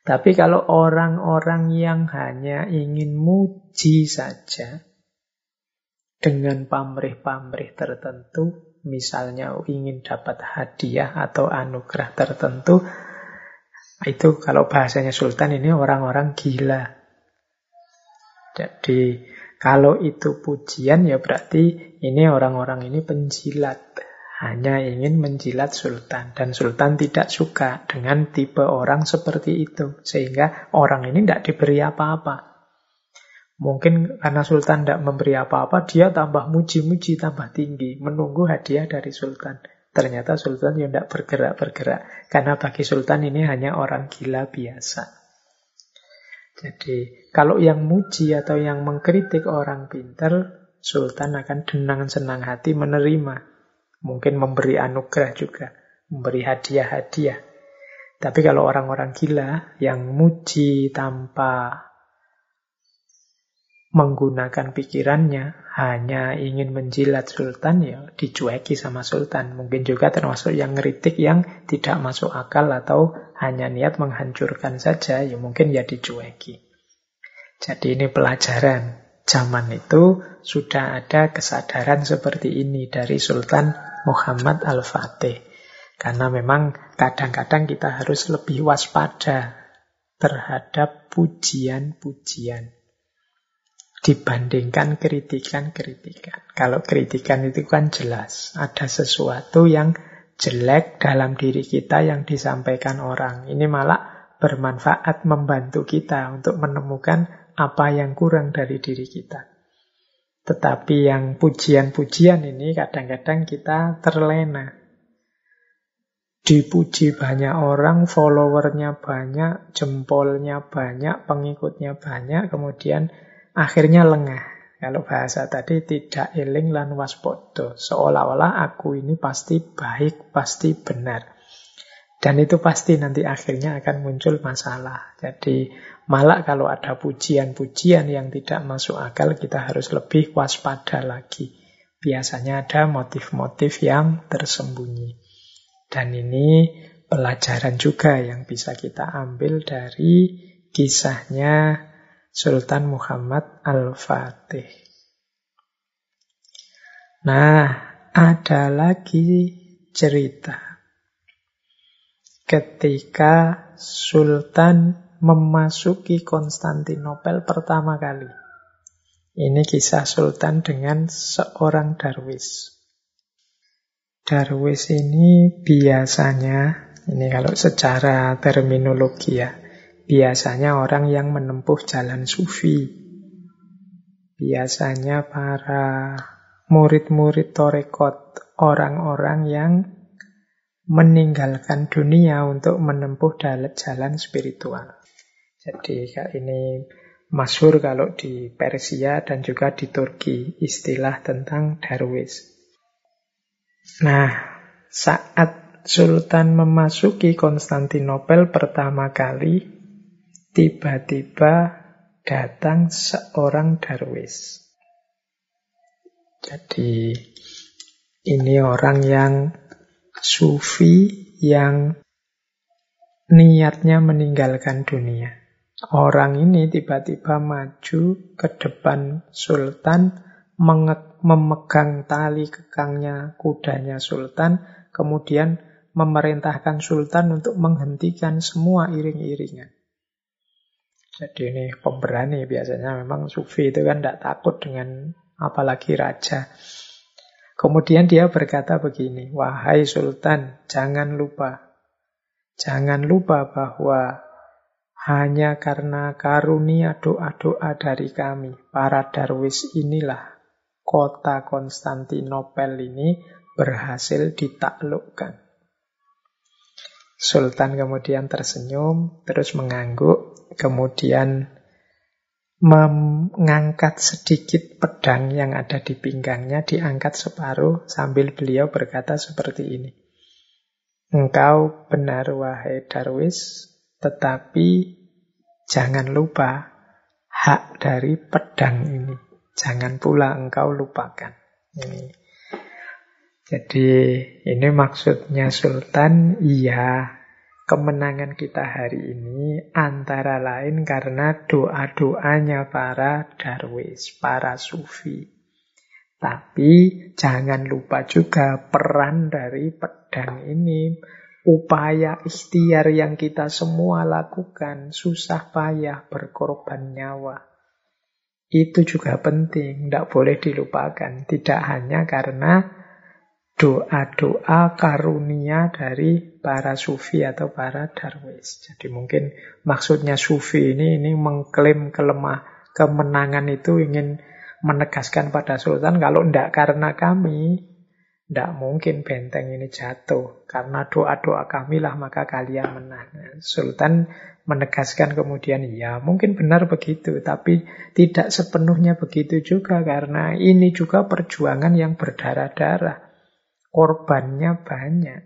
Tapi kalau orang-orang yang hanya ingin muji saja, dengan pamrih-pamrih tertentu, misalnya ingin dapat hadiah atau anugerah tertentu, itu kalau bahasanya Sultan ini orang-orang gila. Jadi kalau itu pujian ya berarti ini orang-orang ini penjilat. Hanya ingin menjilat sultan. Dan sultan tidak suka dengan tipe orang seperti itu. Sehingga orang ini tidak diberi apa-apa. Mungkin karena sultan tidak memberi apa-apa, dia tambah muji-muji, tambah tinggi. Menunggu hadiah dari sultan. Ternyata sultan ya tidak bergerak-bergerak. Karena bagi sultan ini hanya orang gila biasa. Jadi kalau yang muji atau yang mengkritik orang pintar, Sultan akan dengan senang hati menerima. Mungkin memberi anugerah juga, memberi hadiah-hadiah. Tapi kalau orang-orang gila yang muji tanpa menggunakan pikirannya, hanya ingin menjilat sultan, ya dicueki sama sultan. Mungkin juga termasuk yang ngeritik yang tidak masuk akal atau hanya niat menghancurkan saja, ya mungkin ya dicueki. Jadi ini pelajaran. Zaman itu sudah ada kesadaran seperti ini dari Sultan Muhammad Al-Fatih. Karena memang kadang-kadang kita harus lebih waspada terhadap pujian-pujian dibandingkan kritikan-kritikan. Kalau kritikan itu kan jelas, ada sesuatu yang jelek dalam diri kita yang disampaikan orang. Ini malah bermanfaat membantu kita untuk menemukan apa yang kurang dari diri kita. Tetapi yang pujian-pujian ini kadang-kadang kita terlena. Dipuji banyak orang, followernya banyak, jempolnya banyak, pengikutnya banyak, kemudian akhirnya lengah. Kalau bahasa tadi tidak eling lan waspodo. Seolah-olah aku ini pasti baik, pasti benar. Dan itu pasti nanti akhirnya akan muncul masalah. Jadi malah kalau ada pujian-pujian yang tidak masuk akal, kita harus lebih waspada lagi. Biasanya ada motif-motif yang tersembunyi. Dan ini pelajaran juga yang bisa kita ambil dari kisahnya Sultan Muhammad Al-Fatih. Nah, ada lagi cerita. Ketika Sultan memasuki Konstantinopel pertama kali. Ini kisah Sultan dengan seorang darwis. Darwis ini biasanya, ini kalau secara terminologi ya, Biasanya orang yang menempuh jalan sufi. Biasanya para murid-murid torekot, orang-orang yang meninggalkan dunia untuk menempuh jalan spiritual. Jadi ini masyur kalau di Persia dan juga di Turki istilah tentang darwis. Nah, saat Sultan memasuki Konstantinopel pertama kali, tiba-tiba datang seorang darwis. Jadi ini orang yang sufi yang niatnya meninggalkan dunia. Orang ini tiba-tiba maju ke depan sultan, memegang tali kekangnya kudanya sultan, kemudian memerintahkan sultan untuk menghentikan semua iring-iringan. Jadi ini pemberani biasanya memang sufi itu kan tidak takut dengan apalagi raja. Kemudian dia berkata begini, wahai sultan, jangan lupa. Jangan lupa bahwa hanya karena karunia doa-doa dari kami, para darwis inilah kota Konstantinopel ini berhasil ditaklukkan. Sultan kemudian tersenyum, terus mengangguk, kemudian mengangkat sedikit pedang yang ada di pinggangnya, diangkat separuh sambil beliau berkata seperti ini. Engkau benar wahai Darwis, tetapi jangan lupa hak dari pedang ini. Jangan pula engkau lupakan. Ini. Jadi ini maksudnya Sultan, iya kemenangan kita hari ini antara lain karena doa-doanya para darwis, para sufi. Tapi jangan lupa juga peran dari pedang ini, upaya ikhtiar yang kita semua lakukan, susah payah berkorban nyawa. Itu juga penting, tidak boleh dilupakan. Tidak hanya karena doa-doa karunia dari para sufi atau para darwis. Jadi mungkin maksudnya sufi ini ini mengklaim kelemah kemenangan itu ingin menegaskan pada sultan kalau tidak karena kami tidak mungkin benteng ini jatuh karena doa-doa kami lah maka kalian menang. Sultan menegaskan kemudian ya mungkin benar begitu tapi tidak sepenuhnya begitu juga karena ini juga perjuangan yang berdarah-darah korbannya banyak.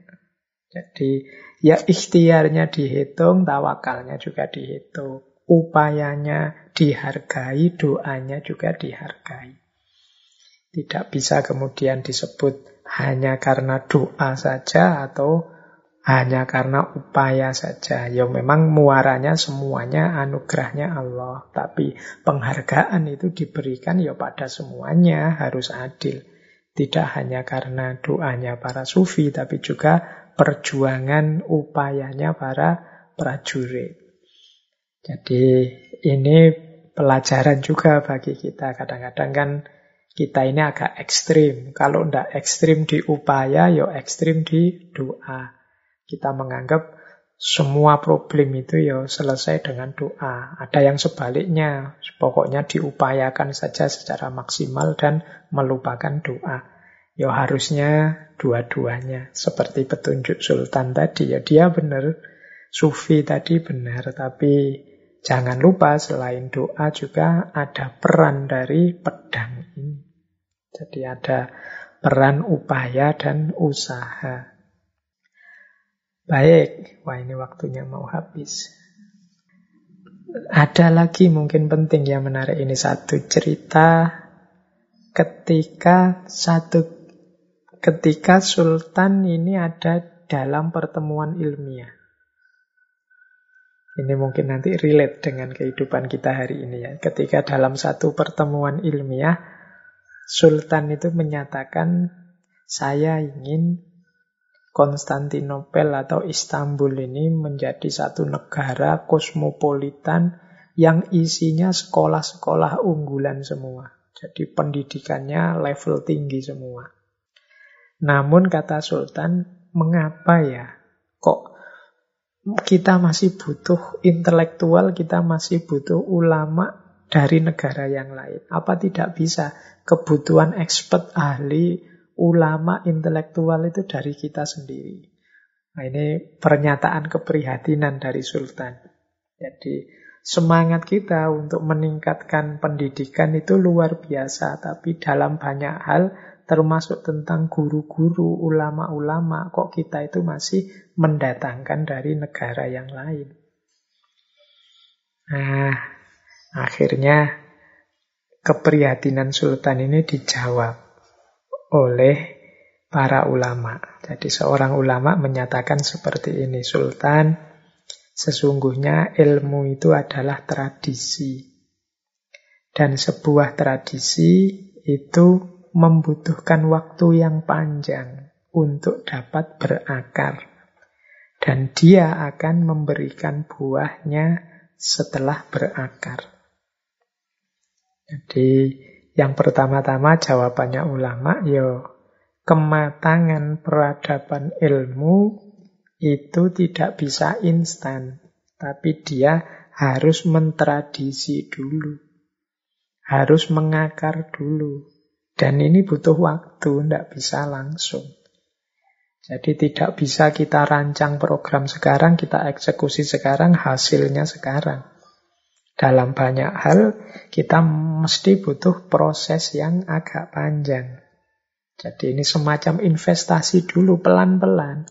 Jadi ya ikhtiarnya dihitung, tawakalnya juga dihitung. Upayanya dihargai, doanya juga dihargai. Tidak bisa kemudian disebut hanya karena doa saja atau hanya karena upaya saja. Ya memang muaranya semuanya anugerahnya Allah. Tapi penghargaan itu diberikan ya pada semuanya harus adil. Tidak hanya karena doanya para sufi, tapi juga perjuangan upayanya para prajurit. Jadi ini pelajaran juga bagi kita. Kadang-kadang kan kita ini agak ekstrim. Kalau tidak ekstrim di upaya, ya ekstrim di doa. Kita menganggap semua problem itu ya selesai dengan doa. Ada yang sebaliknya, pokoknya diupayakan saja secara maksimal dan melupakan doa. Ya harusnya dua-duanya. Seperti petunjuk Sultan tadi, ya dia benar. Sufi tadi benar, tapi jangan lupa selain doa juga ada peran dari pedang ini. Jadi ada peran upaya dan usaha. Baik, wah ini waktunya mau habis. Ada lagi mungkin penting yang menarik ini satu cerita ketika satu ketika sultan ini ada dalam pertemuan ilmiah. Ini mungkin nanti relate dengan kehidupan kita hari ini ya. Ketika dalam satu pertemuan ilmiah, sultan itu menyatakan saya ingin Konstantinopel atau Istanbul ini menjadi satu negara kosmopolitan yang isinya sekolah-sekolah unggulan semua. Jadi pendidikannya level tinggi semua. Namun kata Sultan, mengapa ya kok kita masih butuh intelektual, kita masih butuh ulama dari negara yang lain. Apa tidak bisa kebutuhan expert ahli ulama intelektual itu dari kita sendiri. Nah, ini pernyataan keprihatinan dari Sultan. Jadi semangat kita untuk meningkatkan pendidikan itu luar biasa, tapi dalam banyak hal termasuk tentang guru-guru, ulama-ulama, kok kita itu masih mendatangkan dari negara yang lain. Nah, akhirnya keprihatinan Sultan ini dijawab oleh para ulama. Jadi seorang ulama menyatakan seperti ini, Sultan, sesungguhnya ilmu itu adalah tradisi. Dan sebuah tradisi itu membutuhkan waktu yang panjang untuk dapat berakar. Dan dia akan memberikan buahnya setelah berakar. Jadi yang pertama-tama jawabannya ulama, yo kematangan peradaban ilmu itu tidak bisa instan, tapi dia harus mentradisi dulu, harus mengakar dulu, dan ini butuh waktu, tidak bisa langsung. Jadi tidak bisa kita rancang program sekarang, kita eksekusi sekarang, hasilnya sekarang. Dalam banyak hal kita mesti butuh proses yang agak panjang. Jadi ini semacam investasi dulu pelan-pelan.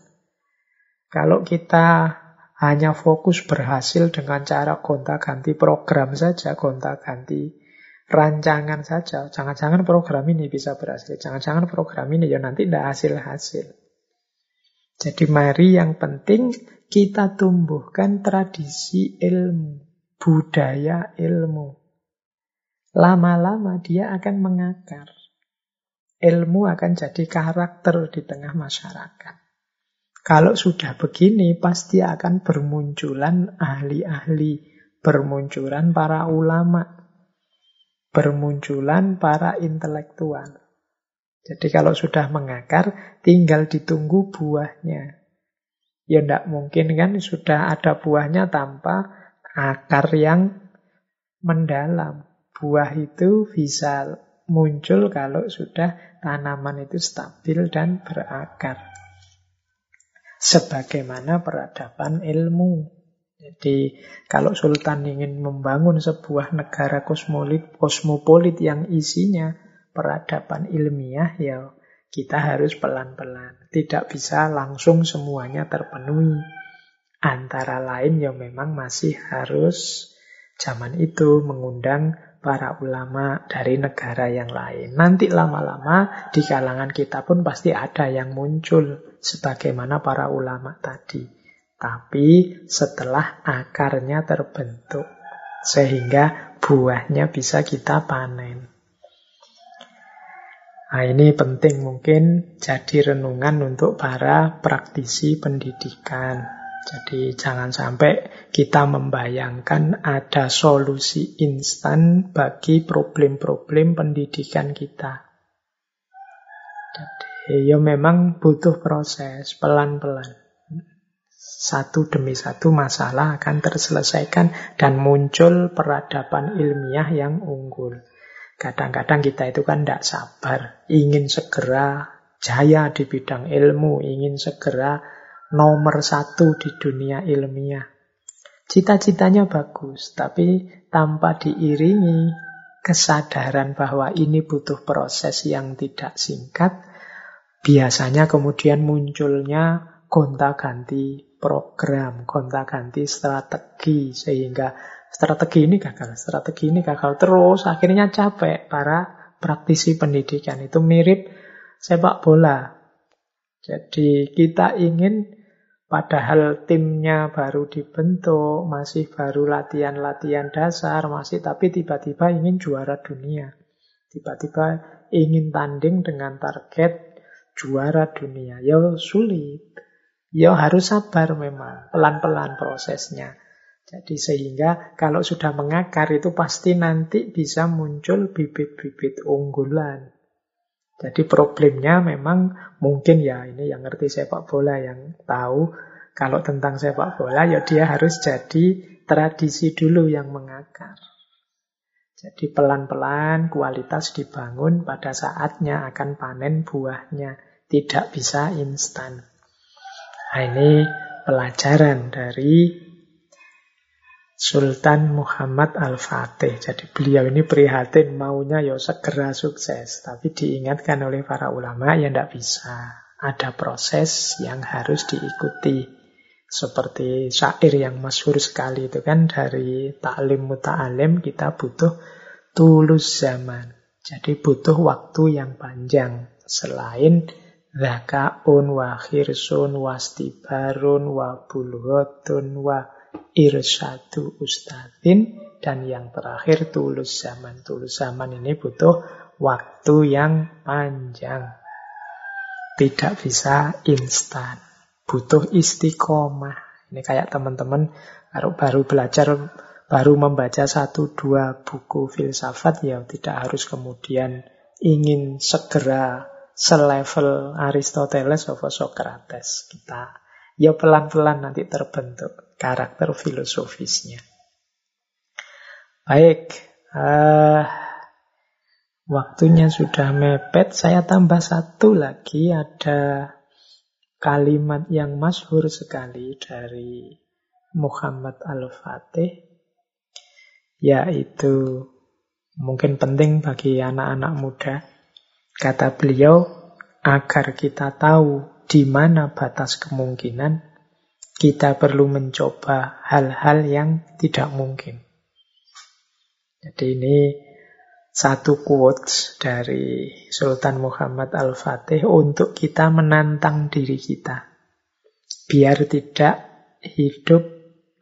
Kalau kita hanya fokus berhasil dengan cara gonta-ganti program saja, gonta-ganti rancangan saja. Jangan-jangan program ini bisa berhasil. Jangan-jangan program ini ya nanti tidak hasil-hasil. Jadi mari yang penting kita tumbuhkan tradisi ilmu budaya ilmu. Lama-lama dia akan mengakar. Ilmu akan jadi karakter di tengah masyarakat. Kalau sudah begini, pasti akan bermunculan ahli-ahli, bermunculan para ulama, bermunculan para intelektual. Jadi kalau sudah mengakar, tinggal ditunggu buahnya. Ya tidak mungkin kan sudah ada buahnya tanpa akar yang mendalam. Buah itu bisa muncul kalau sudah tanaman itu stabil dan berakar. Sebagaimana peradaban ilmu. Jadi kalau Sultan ingin membangun sebuah negara kosmolit, kosmopolit yang isinya peradaban ilmiah, ya kita harus pelan-pelan. Tidak bisa langsung semuanya terpenuhi. Antara lain yang memang masih harus zaman itu mengundang para ulama dari negara yang lain. Nanti lama-lama di kalangan kita pun pasti ada yang muncul sebagaimana para ulama tadi. Tapi setelah akarnya terbentuk sehingga buahnya bisa kita panen. Nah, ini penting mungkin jadi renungan untuk para praktisi pendidikan. Jadi jangan sampai kita membayangkan ada solusi instan bagi problem-problem pendidikan kita. Jadi ya memang butuh proses pelan-pelan. Satu demi satu masalah akan terselesaikan dan muncul peradaban ilmiah yang unggul. Kadang-kadang kita itu kan tidak sabar, ingin segera jaya di bidang ilmu, ingin segera nomor satu di dunia ilmiah. Cita-citanya bagus, tapi tanpa diiringi kesadaran bahwa ini butuh proses yang tidak singkat, biasanya kemudian munculnya gonta-ganti program, gonta-ganti strategi, sehingga strategi ini gagal, strategi ini gagal terus, akhirnya capek para praktisi pendidikan. Itu mirip sepak bola. Jadi kita ingin padahal timnya baru dibentuk, masih baru latihan-latihan dasar, masih tapi tiba-tiba ingin juara dunia. Tiba-tiba ingin tanding dengan target juara dunia. Ya sulit. Ya harus sabar memang, pelan-pelan prosesnya. Jadi sehingga kalau sudah mengakar itu pasti nanti bisa muncul bibit-bibit unggulan. Jadi problemnya memang mungkin ya ini yang ngerti sepak bola yang tahu kalau tentang sepak bola ya dia harus jadi tradisi dulu yang mengakar. Jadi pelan-pelan kualitas dibangun pada saatnya akan panen buahnya. Tidak bisa instan. Nah ini pelajaran dari Sultan Muhammad Al-Fatih. Jadi beliau ini prihatin maunya ya segera sukses. Tapi diingatkan oleh para ulama ya tidak bisa. Ada proses yang harus diikuti. Seperti syair yang masyhur sekali itu kan dari taklim muta'alim kita butuh tulus zaman. Jadi butuh waktu yang panjang. Selain zakaun wa khirsun wa stibarun wa bulghotun wa irsadu ustadin dan yang terakhir tulus zaman. Tulus zaman ini butuh waktu yang panjang. Tidak bisa instan. Butuh istiqomah. Ini kayak teman-teman baru baru belajar baru membaca satu dua buku filsafat ya tidak harus kemudian ingin segera selevel Aristoteles atau Socrates. Kita ya pelan-pelan nanti terbentuk karakter filosofisnya. Baik, uh, waktunya sudah mepet. Saya tambah satu lagi, ada kalimat yang masyhur sekali dari Muhammad Al-Fatih, yaitu mungkin penting bagi anak-anak muda. Kata beliau, agar kita tahu di mana batas kemungkinan, kita perlu mencoba hal-hal yang tidak mungkin. Jadi ini satu quotes dari Sultan Muhammad Al-Fatih untuk kita menantang diri kita. Biar tidak hidup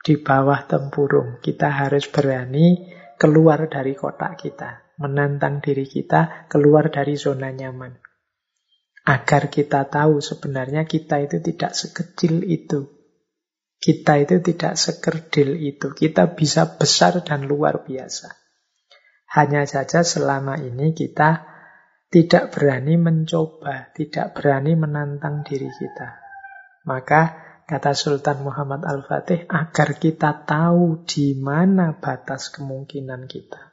di bawah tempurung. Kita harus berani keluar dari kotak kita. Menantang diri kita keluar dari zona nyaman. Agar kita tahu sebenarnya kita itu tidak sekecil itu. Kita itu tidak sekerdil itu. Kita bisa besar dan luar biasa. Hanya saja selama ini kita tidak berani mencoba, tidak berani menantang diri kita. Maka kata Sultan Muhammad Al-Fatih, agar kita tahu di mana batas kemungkinan kita.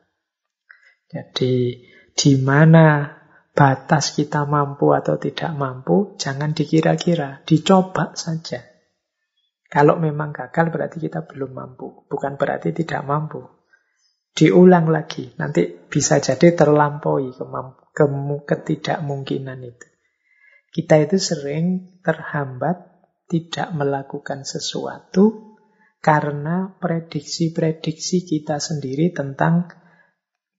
Jadi di mana batas kita mampu atau tidak mampu, jangan dikira-kira, dicoba saja. Kalau memang gagal berarti kita belum mampu, bukan berarti tidak mampu. Diulang lagi, nanti bisa jadi terlampaui ke ketidakmungkinan itu. Kita itu sering terhambat tidak melakukan sesuatu karena prediksi-prediksi kita sendiri tentang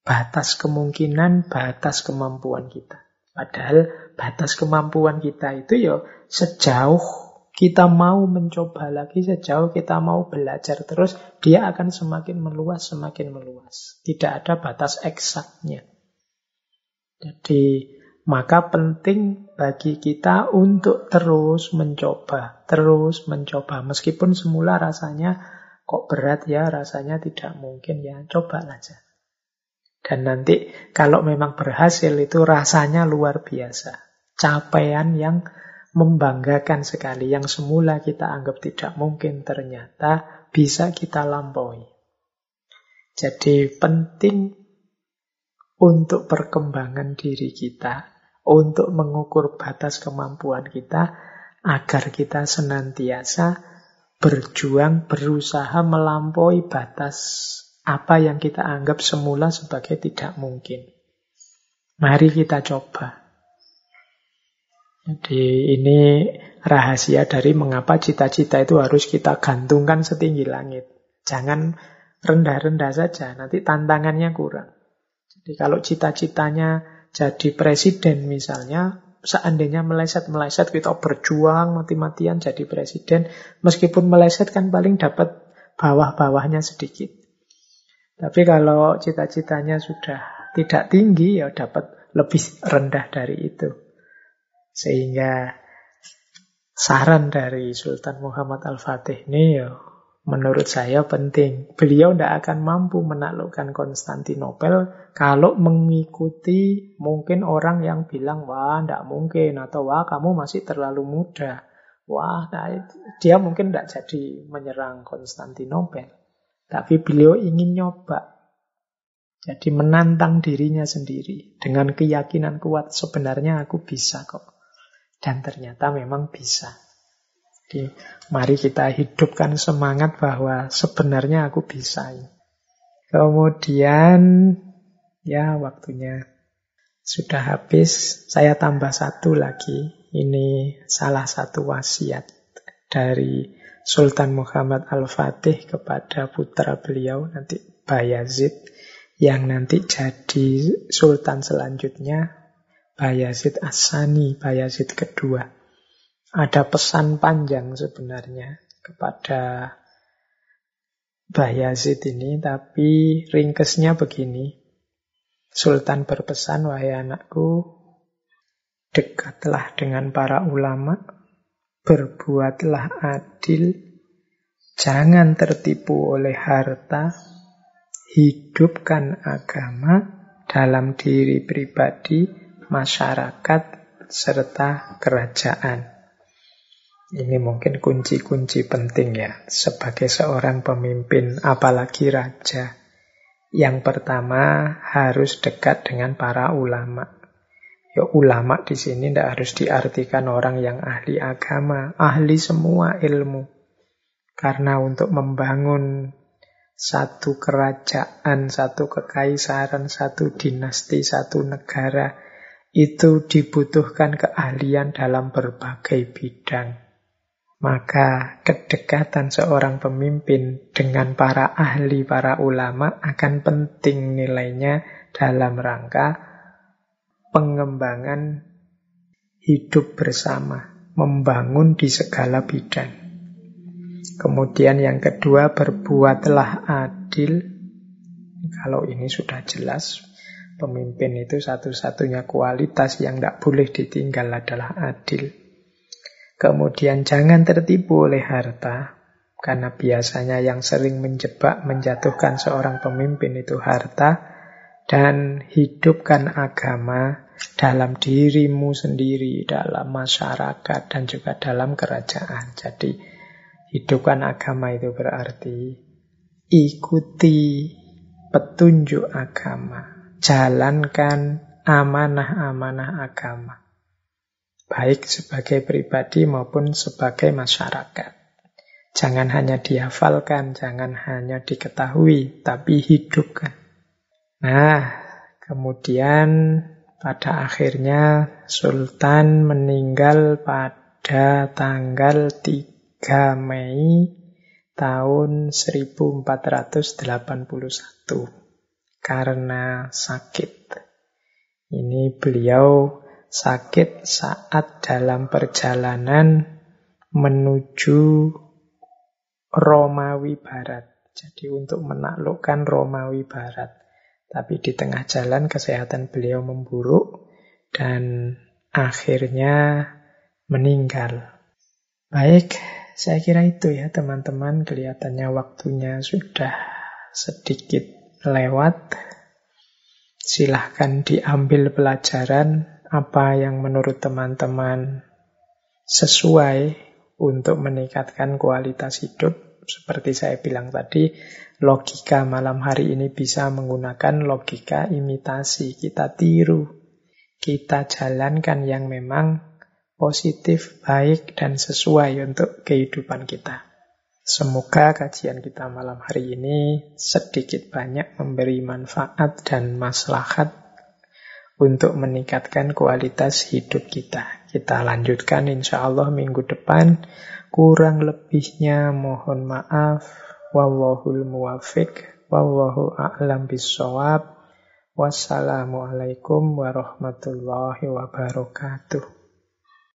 batas kemungkinan, batas kemampuan kita. Padahal batas kemampuan kita itu ya sejauh kita mau mencoba lagi, sejauh kita mau belajar terus, dia akan semakin meluas, semakin meluas. Tidak ada batas eksaknya. Jadi Maka penting bagi kita untuk terus mencoba, terus mencoba. Meskipun semula rasanya kok berat ya, rasanya tidak mungkin ya, coba aja. Dan nanti kalau memang berhasil itu rasanya luar biasa. Capaian yang membanggakan sekali. Yang semula kita anggap tidak mungkin ternyata bisa kita lampaui. Jadi penting untuk perkembangan diri kita, untuk mengukur batas kemampuan kita, agar kita senantiasa berjuang, berusaha melampaui batas apa yang kita anggap semula sebagai tidak mungkin. Mari kita coba. Jadi ini rahasia dari mengapa cita-cita itu harus kita gantungkan setinggi langit. Jangan rendah-rendah saja, nanti tantangannya kurang. Jadi kalau cita-citanya jadi presiden misalnya, seandainya meleset-meleset kita berjuang mati-matian jadi presiden, meskipun meleset kan paling dapat bawah-bawahnya sedikit. Tapi kalau cita-citanya sudah tidak tinggi, ya dapat lebih rendah dari itu. Sehingga saran dari Sultan Muhammad Al-Fatih ini ya menurut saya penting. Beliau tidak akan mampu menaklukkan Konstantinopel kalau mengikuti mungkin orang yang bilang, wah tidak mungkin, atau wah kamu masih terlalu muda. Wah, nah, dia mungkin tidak jadi menyerang Konstantinopel. Tapi beliau ingin nyoba. Jadi menantang dirinya sendiri. Dengan keyakinan kuat, sebenarnya aku bisa kok. Dan ternyata memang bisa. Jadi mari kita hidupkan semangat bahwa sebenarnya aku bisa. Kemudian ya waktunya sudah habis. Saya tambah satu lagi. Ini salah satu wasiat dari Sultan Muhammad Al-Fatih kepada putra beliau nanti Bayazid yang nanti jadi sultan selanjutnya Bayazid Asani, Bayazid kedua ada pesan panjang sebenarnya kepada Bayazid ini, tapi ringkesnya begini. Sultan berpesan, wahai anakku, dekatlah dengan para ulama, berbuatlah adil, jangan tertipu oleh harta, hidupkan agama dalam diri pribadi, masyarakat, serta kerajaan. Ini mungkin kunci-kunci penting ya sebagai seorang pemimpin, apalagi raja. Yang pertama harus dekat dengan para ulama. Ya ulama di sini tidak harus diartikan orang yang ahli agama, ahli semua ilmu. Karena untuk membangun satu kerajaan, satu kekaisaran, satu dinasti, satu negara, itu dibutuhkan keahlian dalam berbagai bidang. Maka kedekatan seorang pemimpin dengan para ahli, para ulama akan penting nilainya dalam rangka pengembangan hidup bersama, membangun di segala bidang. Kemudian yang kedua, berbuatlah adil. Kalau ini sudah jelas, pemimpin itu satu-satunya kualitas yang tidak boleh ditinggal adalah adil. Kemudian jangan tertipu oleh harta, karena biasanya yang sering menjebak, menjatuhkan seorang pemimpin itu harta, dan hidupkan agama dalam dirimu sendiri, dalam masyarakat, dan juga dalam kerajaan. Jadi, hidupkan agama itu berarti ikuti petunjuk agama, jalankan amanah-amanah agama baik sebagai pribadi maupun sebagai masyarakat. Jangan hanya dihafalkan, jangan hanya diketahui, tapi hidupkan. Nah, kemudian pada akhirnya Sultan meninggal pada tanggal 3 Mei tahun 1481 karena sakit. Ini beliau sakit saat dalam perjalanan menuju Romawi Barat. Jadi untuk menaklukkan Romawi Barat. Tapi di tengah jalan kesehatan beliau memburuk dan akhirnya meninggal. Baik, saya kira itu ya teman-teman. Kelihatannya waktunya sudah sedikit lewat. Silahkan diambil pelajaran apa yang menurut teman-teman sesuai untuk meningkatkan kualitas hidup. Seperti saya bilang tadi, logika malam hari ini bisa menggunakan logika imitasi. Kita tiru, kita jalankan yang memang positif, baik, dan sesuai untuk kehidupan kita. Semoga kajian kita malam hari ini sedikit banyak memberi manfaat dan maslahat untuk meningkatkan kualitas hidup kita. Kita lanjutkan insya Allah minggu depan. Kurang lebihnya mohon maaf. Wallahul muwafiq. Wallahu a'lam bisawab. Wassalamualaikum warahmatullahi wabarakatuh.